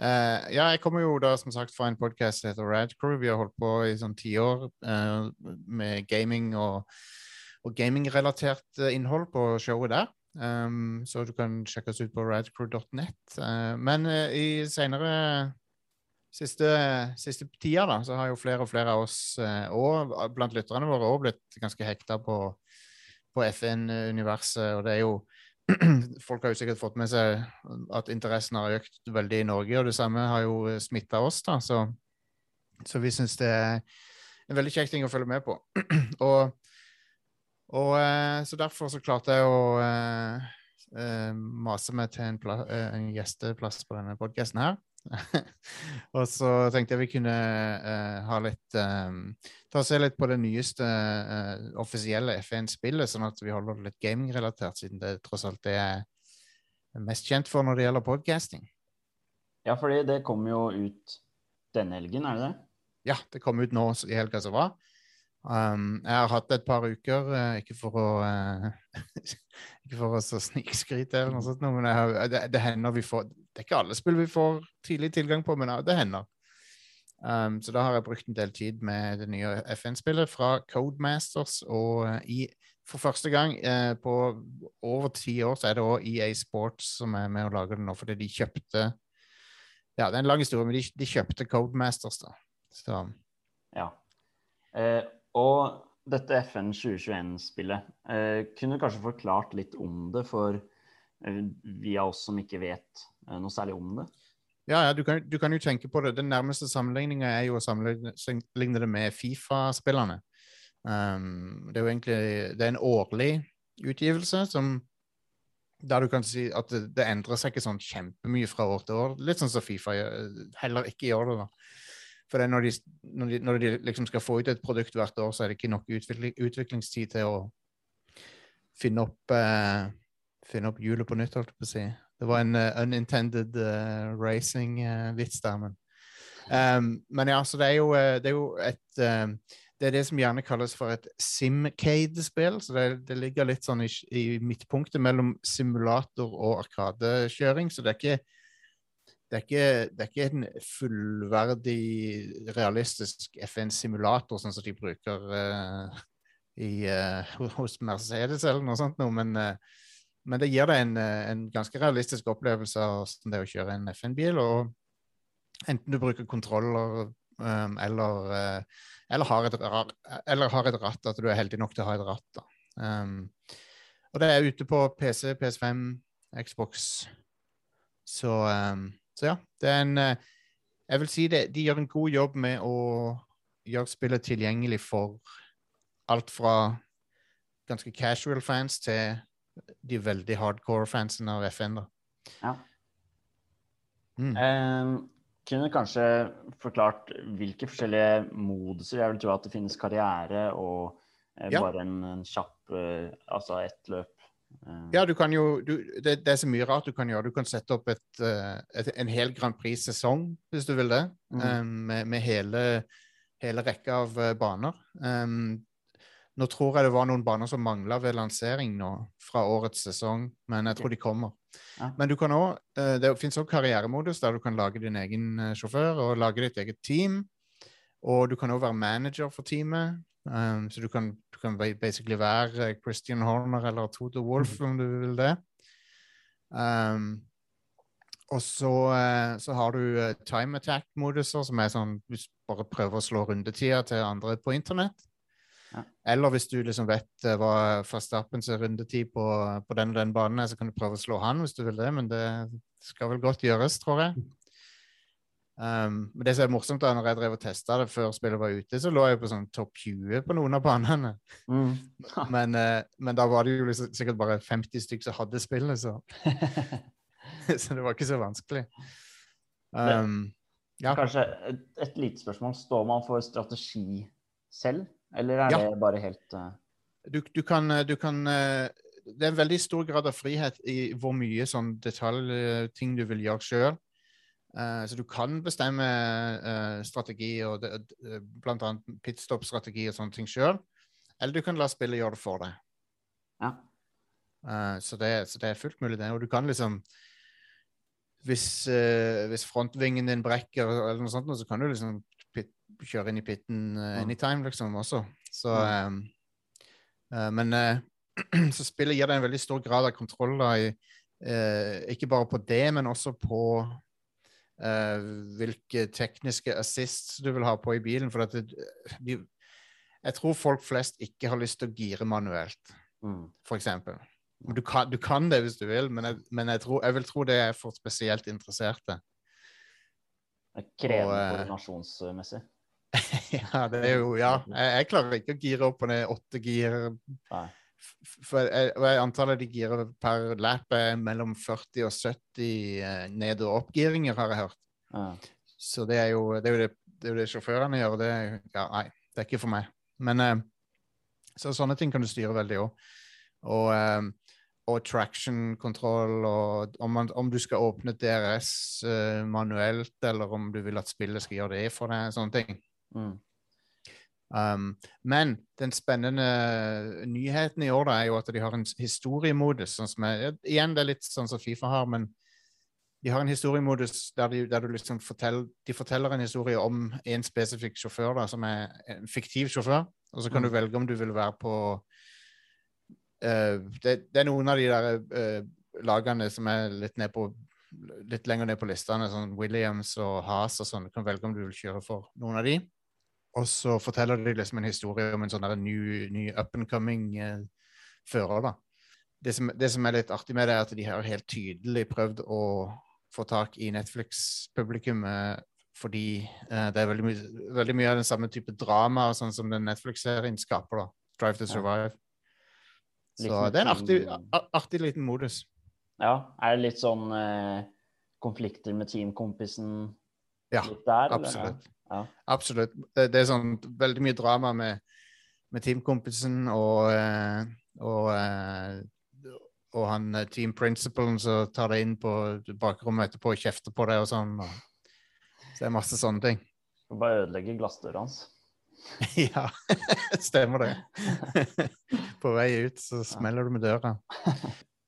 Uh, ja, jeg kommer jo da som sagt fra en podkast som heter Radcrew. Vi har holdt på i sånn tiår uh, med gaming og, og gamingrelatert eh, innhold på showet der. Um, så du kan sjekke oss ut på radcrew.net. Uh, men uh, i senere siste, siste tida da, så har jo flere og flere av oss, eh, og blant lytterne våre, òg blitt ganske hekta på, på FN-universet. Og det er jo (clears throat) Folk har jo sikkert fått med seg at interessen har økt veldig i Norge, og det samme har jo smitta oss, da. Så, så vi syns det er en veldig kjekk ting å følge med på. (clears throat) og, og eh, så derfor så klarte jeg å eh, eh, mase meg til en, en gjesteplass på denne podkasten her. (laughs) og så tenkte jeg vi kunne uh, ha litt um, Ta og Se litt på det nyeste uh, offisielle F1-spillet, sånn at vi holder det litt gamingrelatert, siden det tross alt det er mest kjent for når det gjelder podcasting. Ja, fordi det kommer jo ut denne helgen, er det det? Ja, det kom ut nå i helga som var. Um, jeg har hatt det et par uker, uh, ikke for å uh, (laughs) Ikke for å snikskryte eller noe sånt, men jeg har, det, det hender vi får Det er ikke alle spill vi får tidlig tilgang på, men det hender. Um, så da har jeg brukt en del tid med det nye FN-spillet fra Codemasters, og eh, i, for første gang eh, på over ti år så er det òg EA Sports som er med og lager det nå, fordi de kjøpte Ja, det er en lang historie, men de, de kjøpte Codemasters, da. Så Ja. Eh, og dette FN 2021-spillet, eh, kunne du kanskje forklart litt om det for vi av oss som ikke vet eh, noe særlig om det? Ja, ja du, kan, du kan jo tenke på det. Den nærmeste sammenligninga er jo å sammenligne det med Fifa-spillerne. Um, det er jo egentlig det er en årlig utgivelse som der du kan si at det, det endrer seg ikke sånn kjempemye fra år til år. Litt sånn som Fifa heller ikke gjør det. da. For når, de, når, de, når de liksom skal få ut et produkt hvert år, så er det ikke nok utvikling, utviklingstid til å finne opp eh, finne opp hjulet på nytt, holdt jeg på å si. Det var en uh, unintended uh, racing-vits der, men um, Men ja, så det er jo, eh, det er jo et eh, Det er det som gjerne kalles for et Simcade-spill. Så det, det ligger litt sånn i, i midtpunktet mellom simulator og arkadekjøring. Så det er ikke det er, ikke, det er ikke en fullverdig, realistisk FN-simulator, sånn som de bruker uh, i, uh, (laughs) hos Mercedes eller noe sånt, noe, men, eh, men det gir deg en, eh, en ganske realistisk opplevelse av det å kjøre en FN-bil. og Enten du bruker kontroller um, eller, eh, eller, har et, eller har et ratt, at du er heldig nok til å ha et ratt. Um, og det er ute på PC, PS5, Xbox. Så, um, så ja, det er en eh, Jeg vil si det, de gjør en god jobb med å gjøre spillet tilgjengelig for alt fra ganske casual fans til de veldig hardcore fansene av FN. da. Ja. Mm. Eh, kunne du kanskje forklart hvilke forskjellige moduser? Jeg vil tro at det finnes karriere og eh, Ja. bare en, en kjapp eh, Altså ett løp. Eh, Ja, du kan jo du, det, det er så mye rart du kan gjøre. Du kan sette opp et, eh, et, en hel Grand Prix-sesong, hvis du vil det, Mm. eh, med, med hele, hele rekka av eh, baner. Um, nå tror jeg det var noen baner som mangla ved lansering nå, fra årets sesong, men jeg tror de kommer. Ja. Men du kan også, eh, det finnes også karrieremodus der du kan lage din egen eh, sjåfør og lage ditt eget team. Og du kan også være manager for teamet. Um, så du kan, du kan basically være Christian Horner eller Toto Wolff om du vil det. Um, og så, så har du time attack-moduser, som er sånn hvis du bare prøver å slå rundetida til andre på internett. Ja. Eller hvis du liksom vet eh, hva Verstappens rundetid på, på den og den banen er, så kan du prøve å slå han hvis du vil det, men det skal vel godt gjøres, tror jeg. Um, men det som er morsomt, da, når jeg drev og testa det før spillet var ute, så lå jeg på sånn topp 20 på noen av banene. Mm. (laughs) Men, uh, men da var det jo liksom, sikkert bare 50 stykker som hadde spillet, så, (laughs) så det var ikke så vanskelig. Um, ja. Kanskje et, et lite spørsmål. Står man for strategi selv, eller er Ja. det bare helt uh... du, du kan, eh, du kan uh, Det er en veldig stor grad av frihet i hvor mye sånn detaljting du vil gjøre sjøl. så du kan bestemme strategi, og annet pitstop-strategi og sånne ting sjøl. Eller du kan la spillet gjøre det for deg. Ja. Så, det, så det er fullt mulig, det. Og du kan liksom Hvis, eh, hvis frontvingen din brekker, eller noe sånt, så kan du liksom kjøre inn i pitten eh, anytime, liksom, også. Så ehm, eh, Men eh, (clears throat) så spillet gir deg en veldig stor grad av kontroll, da, i, ikke bare på det, men også på hvilke tekniske assists du vil ha på i bilen. For det, de, jeg tror folk flest ikke har lyst til å gire manuelt mm. for eksempel. Du kan, du kan det hvis du vil, men, jeg, men jeg, tror, jeg vil tro det er for spesielt interesserte. Er krevende koordinasjonsmessig. (laughs) ja, det er jo Ja, jeg, jeg klarer ikke å gire opp og ned åtte gir. Nei. For jeg, jeg antallet de girer per lap er mellom 40 og 70 eh, ned- og oppgiringer, har jeg hørt. Ja. Så det er jo det, er jo det, det, det sjåførene gjør. Det, ja, nei, det er ikke for meg. Men eh, så sånne ting kan du styre veldig òg. Og, eh, og traction-kontroll, og om, man, om du skal åpne DRS eh, manuelt, eller om du vil at spillet skal gjøre det for deg, sånne ting. Mm. Um, men den spennende nyheten i år da, er jo at de har en historiemodus. Sånn som er, igjen, det er litt sånn som Fifa har, men de har en historiemodus der, de, der du liksom forteller, de forteller en historie om en spesifikk sjåfør, da, som er en fiktiv sjåfør. Og så kan Mm. du velge om du vil være på uh, det, det er noen av de der uh, lagene som er litt, ned på, litt lenger ned på listene, sånn Williams og Haas og sånn. Du kan velge om du vil kjøre for noen av de. Og så forteller de liksom en historie om en sånn ny, ny up and coming eh, fører. da. Det som, det som er litt artig med det, er at de har helt tydelig prøvd å få tak i Netflix-publikummet fordi eh, det er veldig, my veldig mye av den samme type drama og sånn som den Netflix-serien skaper. da. Drive to. Survive. Så det er en artig, artig liten modus. Ja, er det litt sånn eh, konflikter med teamkompisen Ja, der? eller? Absolutt. Ja. Absolutt. Det, det er sånn veldig mye drama med, med teamkompisen og, eh, og, eh, og han eh, team principalen som tar deg inn på bakrommet etterpå og kjefter på deg og sånn. Så det er masse sånne ting. Du bare ødelegge glassdøra hans. (laughs) ja, (laughs) stemmer det. (laughs) på vei ut så smeller du med døra.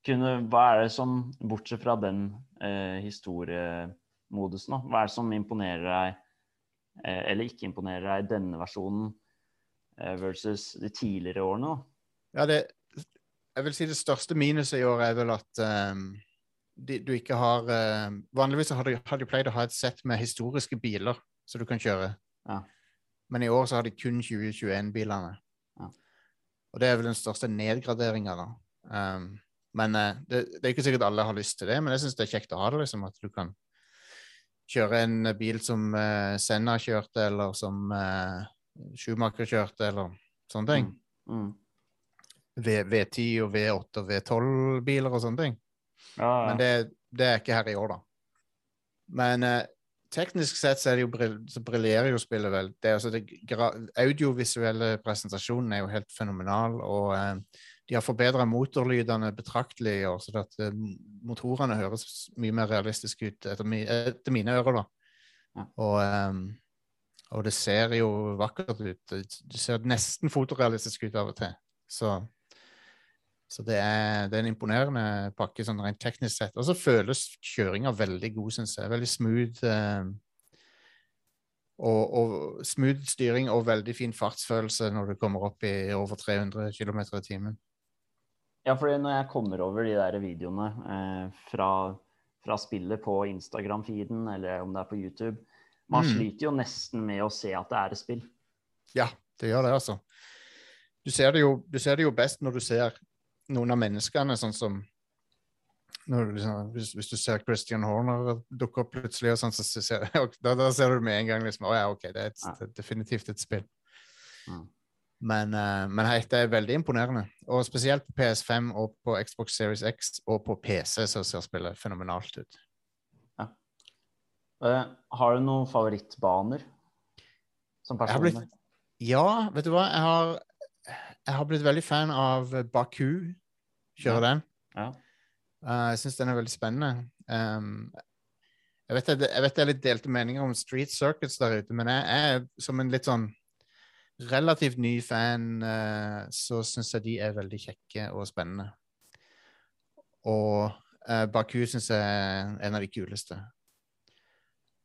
Kunne, hva er det som, bortsett fra den eh, historiemodusen, da, hva er det som imponerer deg, eller ikke imponerer deg i denne versjonen eh, versus de tidligere årene? Ja, det, jeg vil si det største minuset i år er vel at um, de, du ikke har uh, Vanligvis har de, har de pleid å ha et sett med historiske biler som du kan kjøre. Ja. Men i år så har de kun 2021-bilene. Ja. Og det er vel den største nedgraderinga, da. Um, men uh, det, det er ikke sikkert alle har lyst til det, men jeg syns det er kjekt å ha det, liksom. At du kan kjøre en bil som uh, Senna kjørte, eller som uh, Schumacher kjørte, eller sånne ting. Mm. V, V10 og V8 og V12-biler og sånne ting. Ja, ja. Men det, det er ikke her i år, da. Men uh, teknisk sett så, det jo, brill- så briljerer jo spillet vel. Det, altså det audiovisuelle presentasjonen er jo helt fenomenal, og eh, de har forbedra motorlydene betraktelig i år, så at eh, motorene høres mye mer realistiske ut etter, mi, etter mine ører, da. Ja. Og, um, og det ser jo vakkert ut. Det det ser nesten fotorealistisk ut av og til. Så så det er, det er en imponerende pakke sånn rent teknisk sett. Og så føles kjøringa veldig god, syns jeg. Veldig smooth. Um, og, og smooth styring og veldig fin fartsfølelse når du kommer opp i over 300 km i timen. Ja, fordi når jeg kommer over de der videoene eh, fra, fra spillet på Instagram-feeden, eller om det er på YouTube Man Mm. sliter jo nesten med å se at det er et spill. Ja, det gjør det, altså. Du ser det jo, du ser det jo best når du ser noen av menneskene, sånn som når du, liksom, hvis, hvis du ser Christian Horner dukke opp plutselig, og sånn, så ser, (laughs) da, da ser du med en gang liksom, å ja, ok, det er, et, Ja. definitivt et spill. Mm. Men, uh, men hei, det er veldig imponerende. Og spesielt på PS5 og på Xbox Series X og på PC så ser spillet fenomenalt ut. Eh, har du noen favorittbaner som personer? person? blitt- Ja, vet du hva? Jeg har, jeg har blitt veldig fan av Baku. Kjøre den. Ja. Uh, jeg syns den er veldig spennende. Um, jeg, vet jeg vet det er litt delte meninger om street circuits der ute, men jeg er som en litt sånn relativt ny fan, uh, så syns jeg de er veldig kjekke og spennende. Og uh, Baku syns jeg er en av de kuleste.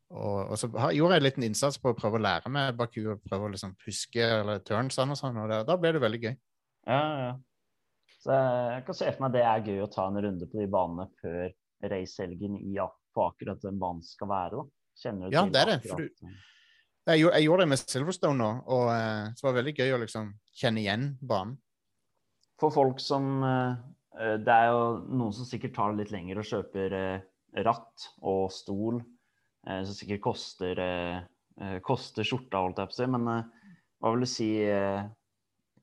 Og, og så har, gjorde jeg en liten innsats på å prøve å lære meg Baku og prøve å liksom huske eller turnsene og sånn, og da, da ble det veldig gøy. Ja, ja. Så jeg kan se for meg det er gøy å ta en runde på de banene før racehelgen i på akkurat den banen skal være. da. Kjenner du Ja, til det er det, For for Jeg, jeg gjorde det med Silverstone nå, og uh, det var veldig gøy å liksom kjenne igjen banen. For folk som eh, Det er jo noen som sikkert tar det litt lenger og kjøper uh, ratt og stol, som sikkert koster, koster skjorta, holdt jeg på å si. Men hva vil du si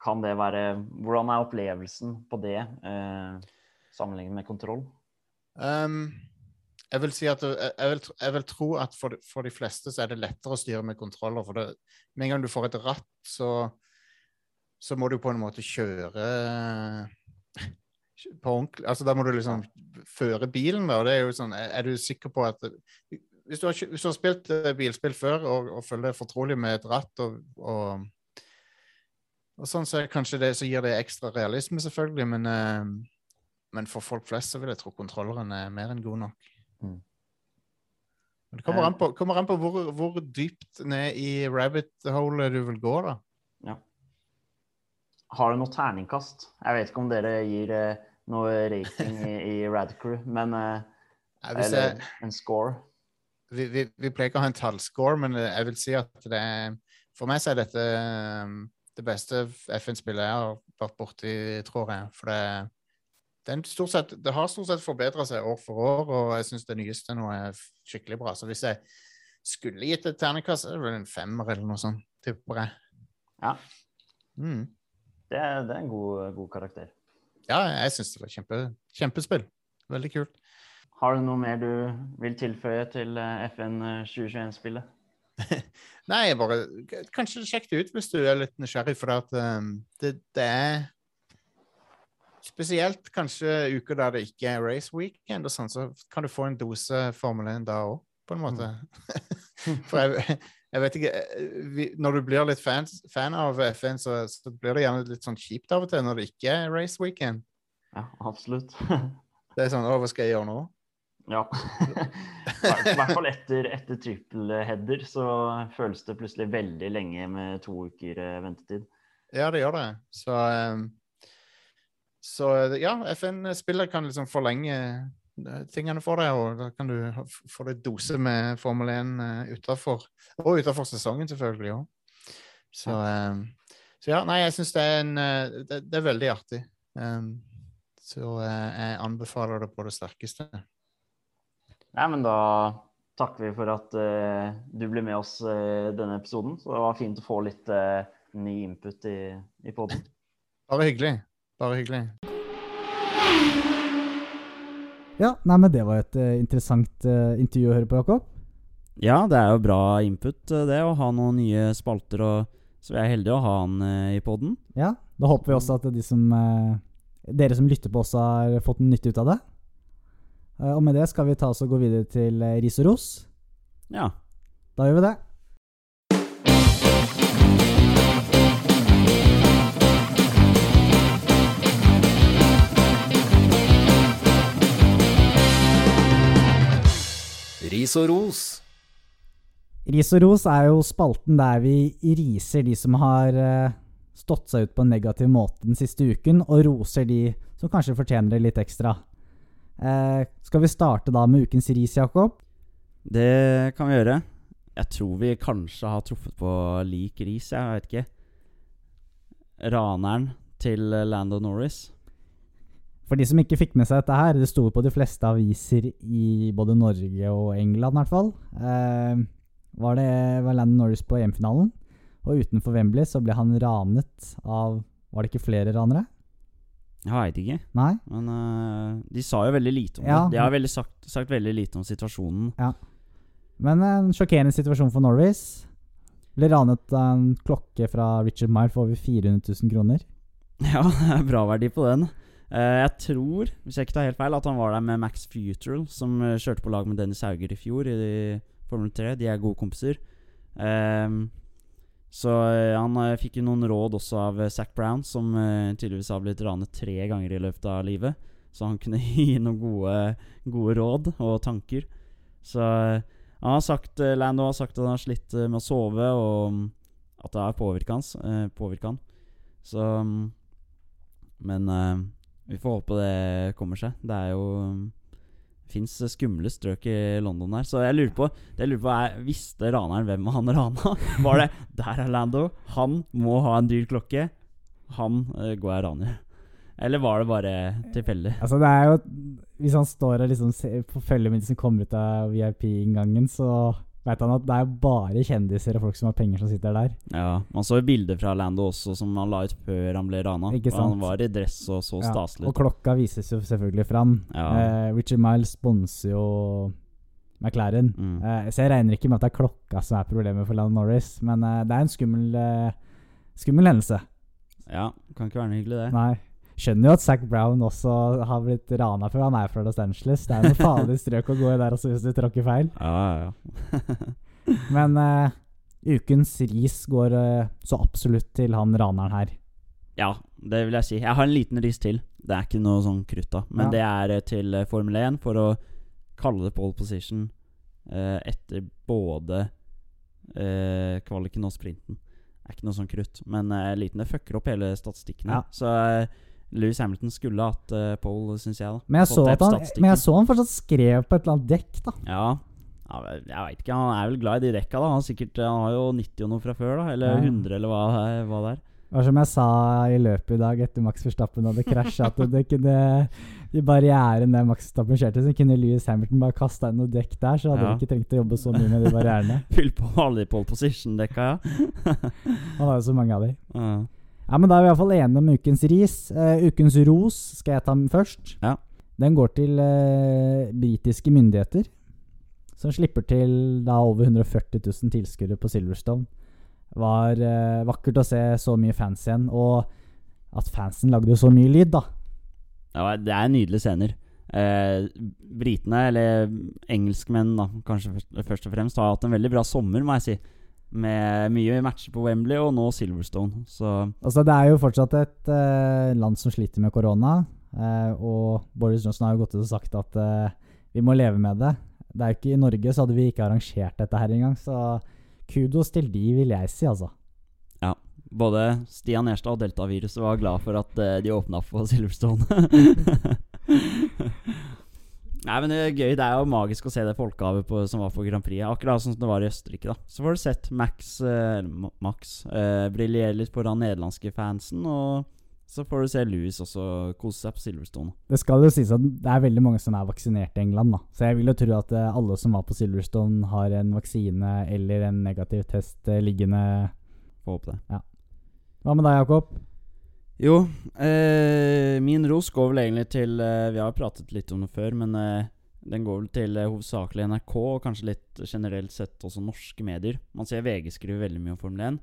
Kan det være Hvordan er opplevelsen på det eh, sammenlignet med kontroll? Um, jeg vil si at jeg, vil, jeg vil tro at for, de- for de fleste så er det lettere å styre med kontroller. For med en gang du får et ratt, så, så må du på en måte kjøre på ordentlig Altså da må du liksom føre bilen, da. Og det er jo sånn Er, du sikker på at Hvis du har, hvis du har spilt eh, bilspill før og, og føler deg fortrolig med et ratt og, og og sånn så kanskje det så gir det ekstra realisme, selvfølgelig, men, eh, men for folk flest så vil jeg tro kontrolleren er mer enn god nok. Mm. Men det kommer an på, kommer an på hvor, hvor dypt ned i rabbit-holet du vil gå, da. Har du noe terningkast? Jeg vet ikke om dere gir eh, noe rating i, i Radcrew, men eh, Hvis Eller jeg, en score? vi, vi, vi pleier ikke å ha en tallscore, men eh, jeg vil si at det er For meg så er dette eh, det beste FN-spillet jeg har vært borti, tror jeg. For det, er sett, det har stort sett forbedra seg år for år, og jeg syns det nyeste nå er skikkelig bra. Så hvis jeg skulle gitt et terningkast, så er det vel en femmer eller noe sånt, tipper jeg. Ja. Mm. Det, er- det er en god, god karakter. Ja, jeg syns det var kjempe, kjempespill. Veldig kult. Har du noe mer du vil tilføye til eh, FN 2021-spillet? (laughs) Nei, bare Kanskje sjekk det ut hvis du er litt nysgjerrig, for at, um, det, det er Spesielt kanskje uker der det ikke er race weekend, og sånn, så kan du få en dose Formel 1 da òg, på en måte. (laughs) for jeg, jeg vet ikke vi, Når du blir litt fan, fan av FN, så, så blir det gjerne litt sånn kjipt av og til når det ikke er race weekend. Ja, absolutt. Det er sånn Å, hva skal jeg gjøre nå? ja. I hvert fall etter, etter triple header så føles det plutselig veldig lenge med to uker eh, ventetid. Ja, det gjør det. Så, um, så ja, FN-spillet kan liksom forlenge eh, tingene for deg, og da kan du få deg dose med Formel 1 uh, utafor. Og utafor sesongen, selvfølgelig òg. Så, um, så ja, nei, jeg syns det eh, det, det er veldig artig. Um, så eh, jeg anbefaler det på det sterkeste. Nei, men da takker vi for at uh, du ble med oss eh, denne episoden. Så det var fint å få litt eh, ny input i, i poden. Bare hyggelig. Bare hyggelig. Ja, nei, men det var et uh, interessant uh, intervju å høre på, Jakob. Ja, det er jo bra input, uh, det, å ha noen nye spalter. og Så vi er heldige å ha han i poden. Ja, da håper vi også at de som, dere som lytter på, også har fått nytte ut av det. Og med det skal vi ta oss og gå videre til ris og ros. Ja. Da gjør vi det. Ris og ros. Ris og ros er jo spalten der vi riser de som har eh, stått seg ut på en negativ måte den siste uken, og roser de som kanskje fortjener det litt ekstra. Eh, skal vi starte da med ukens ris, Jakob? Det kan vi gjøre. Jeg tror vi kanskje har truffet på lik ris, jeg vet ikke. Raneren til Lando Norris. For de som ikke fikk med seg dette her, det sto på de fleste aviser i både Norge og England i hvert fall. Eh, var det var Landon Norris på EM-finalen, og utenfor Wembley så ble han ranet av Var det ikke flere ranere? Jeg veit ikke, Nei? men uh, de sa jo veldig lite om Ja. det. De har veldig sagt, sagt veldig lite om situasjonen. Ja. Men en sjokkerende situasjon for Norris. Ble ranet av en klokke fra Richard Mile for over 400 000 kroner. (laughs) Ja, det er bra verdi på den. Eh, jeg tror, hvis jeg ikke tar helt feil, at han var der med Max Futural, som eh, kjørte på lag med Dennis Hauger i fjor i Formel 3. De er gode kompiser. Um, så eh, han fikk jo noen råd også av Zac Brown, som tydeligvis har blitt ranet tre ganger i løpet av livet. Så han kunne (laughs) gi noen gode, gode råd og tanker. Så han har sagt, Lando har sagt at han har slitt med å sove, og mm, at det har påvirket han. Så mm, Men vi får håpe det kommer seg. Det er jo Fins skumle strøk i London her. Så jeg lurer på Det jeg lurer på er Visste raneren hvem han rana? (laughs) Var det Der er Lando. Han må ha en dyr klokke. Han uh, går jeg raner. Eller var det bare tilfeldig? Altså det er jo Hvis han står og liksom ser på følge med som kommer ut av VIP-inngangen, så vet han at det er bare kjendiser og folk som har penger, som sitter der. Ja, Man så bilder fra Lando også som han la ut før han ble rana. Ikke sant? Han var i dress og så Ja, staselig og klokka vises jo selvfølgelig fram. Ja. Eh, Richard Miles sponser jo McLaren. Mm. Eh, så jeg regner ikke med at det er klokka som er problemet for Lando Norris, men eh, det er en skummel, eh, skummel hendelse. Ja, kan ikke være noe hyggelig, det. Nei. Skjønner jo at Zac Brown også har blitt rana før. Han er fra Los Angeles. Det er noe farlig strøk å gå i der også hvis du tråkker feil. Ja, ja, ja. (laughs) Men uh, ukens ris går uh, så absolutt til han raneren her. Ja, det vil jeg si. Jeg har en liten ris til. Det er ikke noe sånn krutt, da. Men Ja. det er eh, til Formel 1 for å kalle det pole position uh, etter både eh, kvaliken og sprinten. Det er ikke noe sånn krutt. Men liten det fucker opp hele statistikken. Ja. Så Louis Hamilton skulle hatt uh, pole, syns jeg. da Men jeg, så han, men jeg så han fortsatt skrev på et eller annet dekk, da. Ja, ja jeg veit ikke. Han er vel glad i de dekka, da. Han, sikkert, han har jo 90 og noe fra før, da. Eller Ja. 100, eller hva, hva det er. Det var som jeg sa i løpet i dag etter Max Verstappen hadde krasja, at det kunne i barrieren der Max Verstappen kjørte, så kunne Louis Hamilton bare kasta inn noe dekk der, så hadde Ja. de ikke trengt å jobbe så mye med de barrierene. (laughs) Fyll på alle de pole position-dekka, ja. Han har jo så mange av de. Ja. Ja, men da er vi iallfall enige om ukens ris. Uh, ukens ros skal jeg ta først. Ja. Den går til uh, britiske myndigheter, som slipper til da over 140 000 tilskuere på Silverstone. Var uh, vakkert å se så mye fans igjen, og at fansen lagde så mye lyd, da. Ja, det er nydelige scener. Eh, britene, eller engelskmenn da, kanskje først, først og fremst, har hatt en veldig bra sommer, må jeg si. Med mye matcher på Wembley og nå Silverstone. Så Altså, det er jo fortsatt et eh, land som sliter med korona, eh, og Boris Johnson har jo gått ut og sagt at eh, vi må leve med det. Det er jo ikke I Norge så hadde vi ikke arrangert dette her engang, så kudos til de, vil jeg si, altså. Ja. både Stian Erstad og Deltaviruset var glad for at eh, de åpna for Silverstone. (laughs) Nei, men det er gøy. Det er jo magisk å se det folkehavet på, som var på Grand Prix. Akkurat sånn som det var i Østerrike. da Så får du sett Max, eh, Max eh, briljere litt på den nederlandske fansen. Og så får du se Louis også kose seg på Silverstone. Det skal jo sies at det er veldig mange som er vaksinert i England, da. Så jeg vil jo tro at eh, alle som var på Silverstone, har en vaksine eller en negativ test eh, liggende. Får håpe det. Hva med deg, Jakob? Jo, eh, min ros går vel egentlig til eh, Vi har pratet litt om det før, men eh, den går vel til eh, hovedsakelig NRK, og kanskje litt generelt sett også norske medier. Man ser VG skriver veldig mye om Formel 1.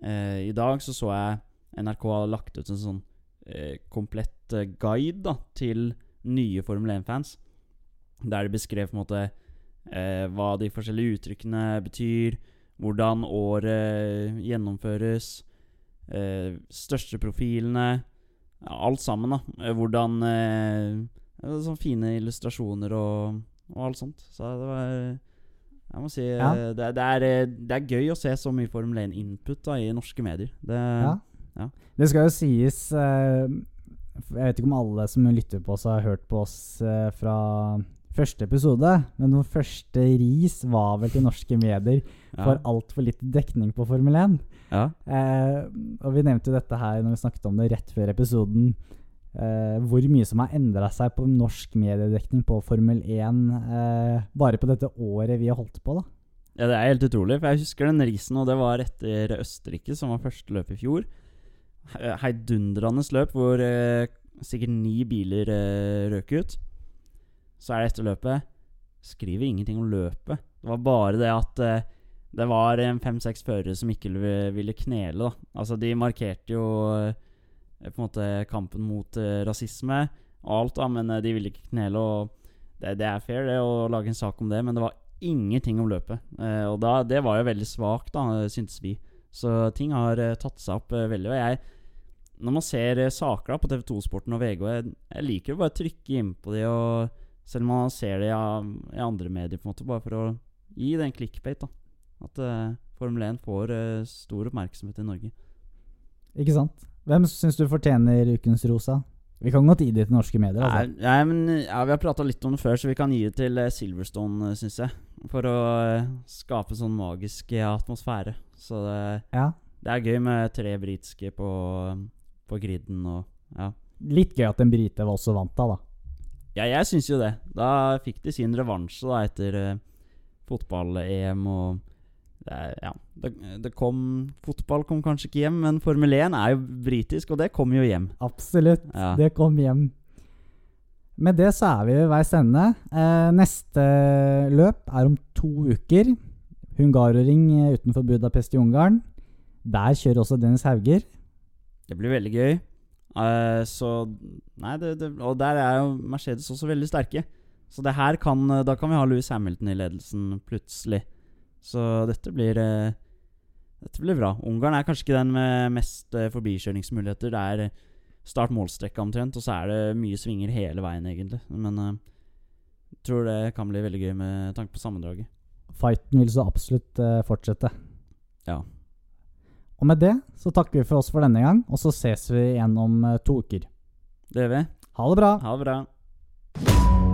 Eh, I dag så så jeg NRK har lagt ut en sånn eh, komplett guide da til nye Formel 1-fans. Der de beskrev på en måte hva de forskjellige uttrykkene betyr, hvordan året gjennomføres, eh, største profilene ja, Alt sammen, da. Eh, Hvordan eh, Sånne fine illustrasjoner og, og alt sånt. Så det var Jeg må si Ja. eh, det, det, er, det er gøy å se så mye Formel 1-input da, i norske medier. Det, Ja. ja. Det skal jo sies eh, Jeg vet ikke om alle som lytter på oss, har hørt på oss eh, fra første episode, men den første ris var vel til norske medier ja. for altfor lite dekning på Formel 1. ja. Eh, og vi nevnte jo dette her når vi snakket om det rett før episoden. Eh, hvor mye som har endra seg på norsk mediedekning på Formel 1 eh, bare på dette året vi har holdt på, da. Ja, det er helt utrolig. For jeg husker den risen, og det var etter Østerrike, som var første løp i fjor. He- Heidundrende løp hvor eh, sikkert ni biler eh, røk ut. Så er det etter løpet. Skriver ingenting om løpet. Det var bare det at eh, det var en fem-seks førere som ikke ville knele. da Altså De markerte jo eh, på en måte kampen mot eh, rasisme og alt, da men eh, de ville ikke knele. Og det, det er fair det å lage en sak om det, men det var ingenting om løpet. Eh, og da, det var jo veldig svakt, da, syntes vi. Så ting har eh, tatt seg opp eh, veldig. Og jeg, når man ser eh, saker da på TV2 Sporten og VG, og jeg, jeg liker å bare trykke innpå de, og selv om man ser det i, i andre medier, på en måte, bare for å gi den clickbait. da At uh, Formel 1 får uh, stor oppmerksomhet i Norge. Ikke sant? Hvem syns du fortjener ukens rosa? Vi kan godt gi det til norske medier. altså. Nei, nei, men ja, Vi har prata litt om det før, så vi kan gi det til eh, Silverstone, syns jeg. For å skape en sånn magisk atmosfære. Så det, Ja. det er gøy med tre britiske på, på griden og Ja, Litt gøy at en brite var også vant da, da. ja jeg syns jo det. Da fikk de sin revansje da etter fotball-EM og det, er, ja, det, det kom Fotball kom kanskje ikke hjem, men Formel 1 er jo britisk, og det kom jo hjem. Absolutt. Ja. Det kom hjem. Med det så er vi ved veis ende. Eh, neste løp er om to uker. Hungaroring eh, utenfor Budapest i Ungarn. Der kjører også Dennis Hauger. Det blir veldig gøy. Uh, så Nei, det, det, og der er jo Mercedes også veldig sterke. Så det her kan Da kan vi ha Louis Hamilton i ledelsen plutselig. Så dette blir eh, Dette blir bra. Ungarn er kanskje ikke den med mest eh, forbikjøringsmuligheter. Det er eh, start-målstrekka omtrent, og så er det mye svinger hele veien, egentlig. Men jeg tror det kan bli veldig gøy med tanke på sammendraget. Fighten vil så absolutt fortsette. Ja. Og med det så takker vi for oss for denne gang, og så ses vi igjen om to uker. Det gjør vi. Ha det bra! Ha det bra.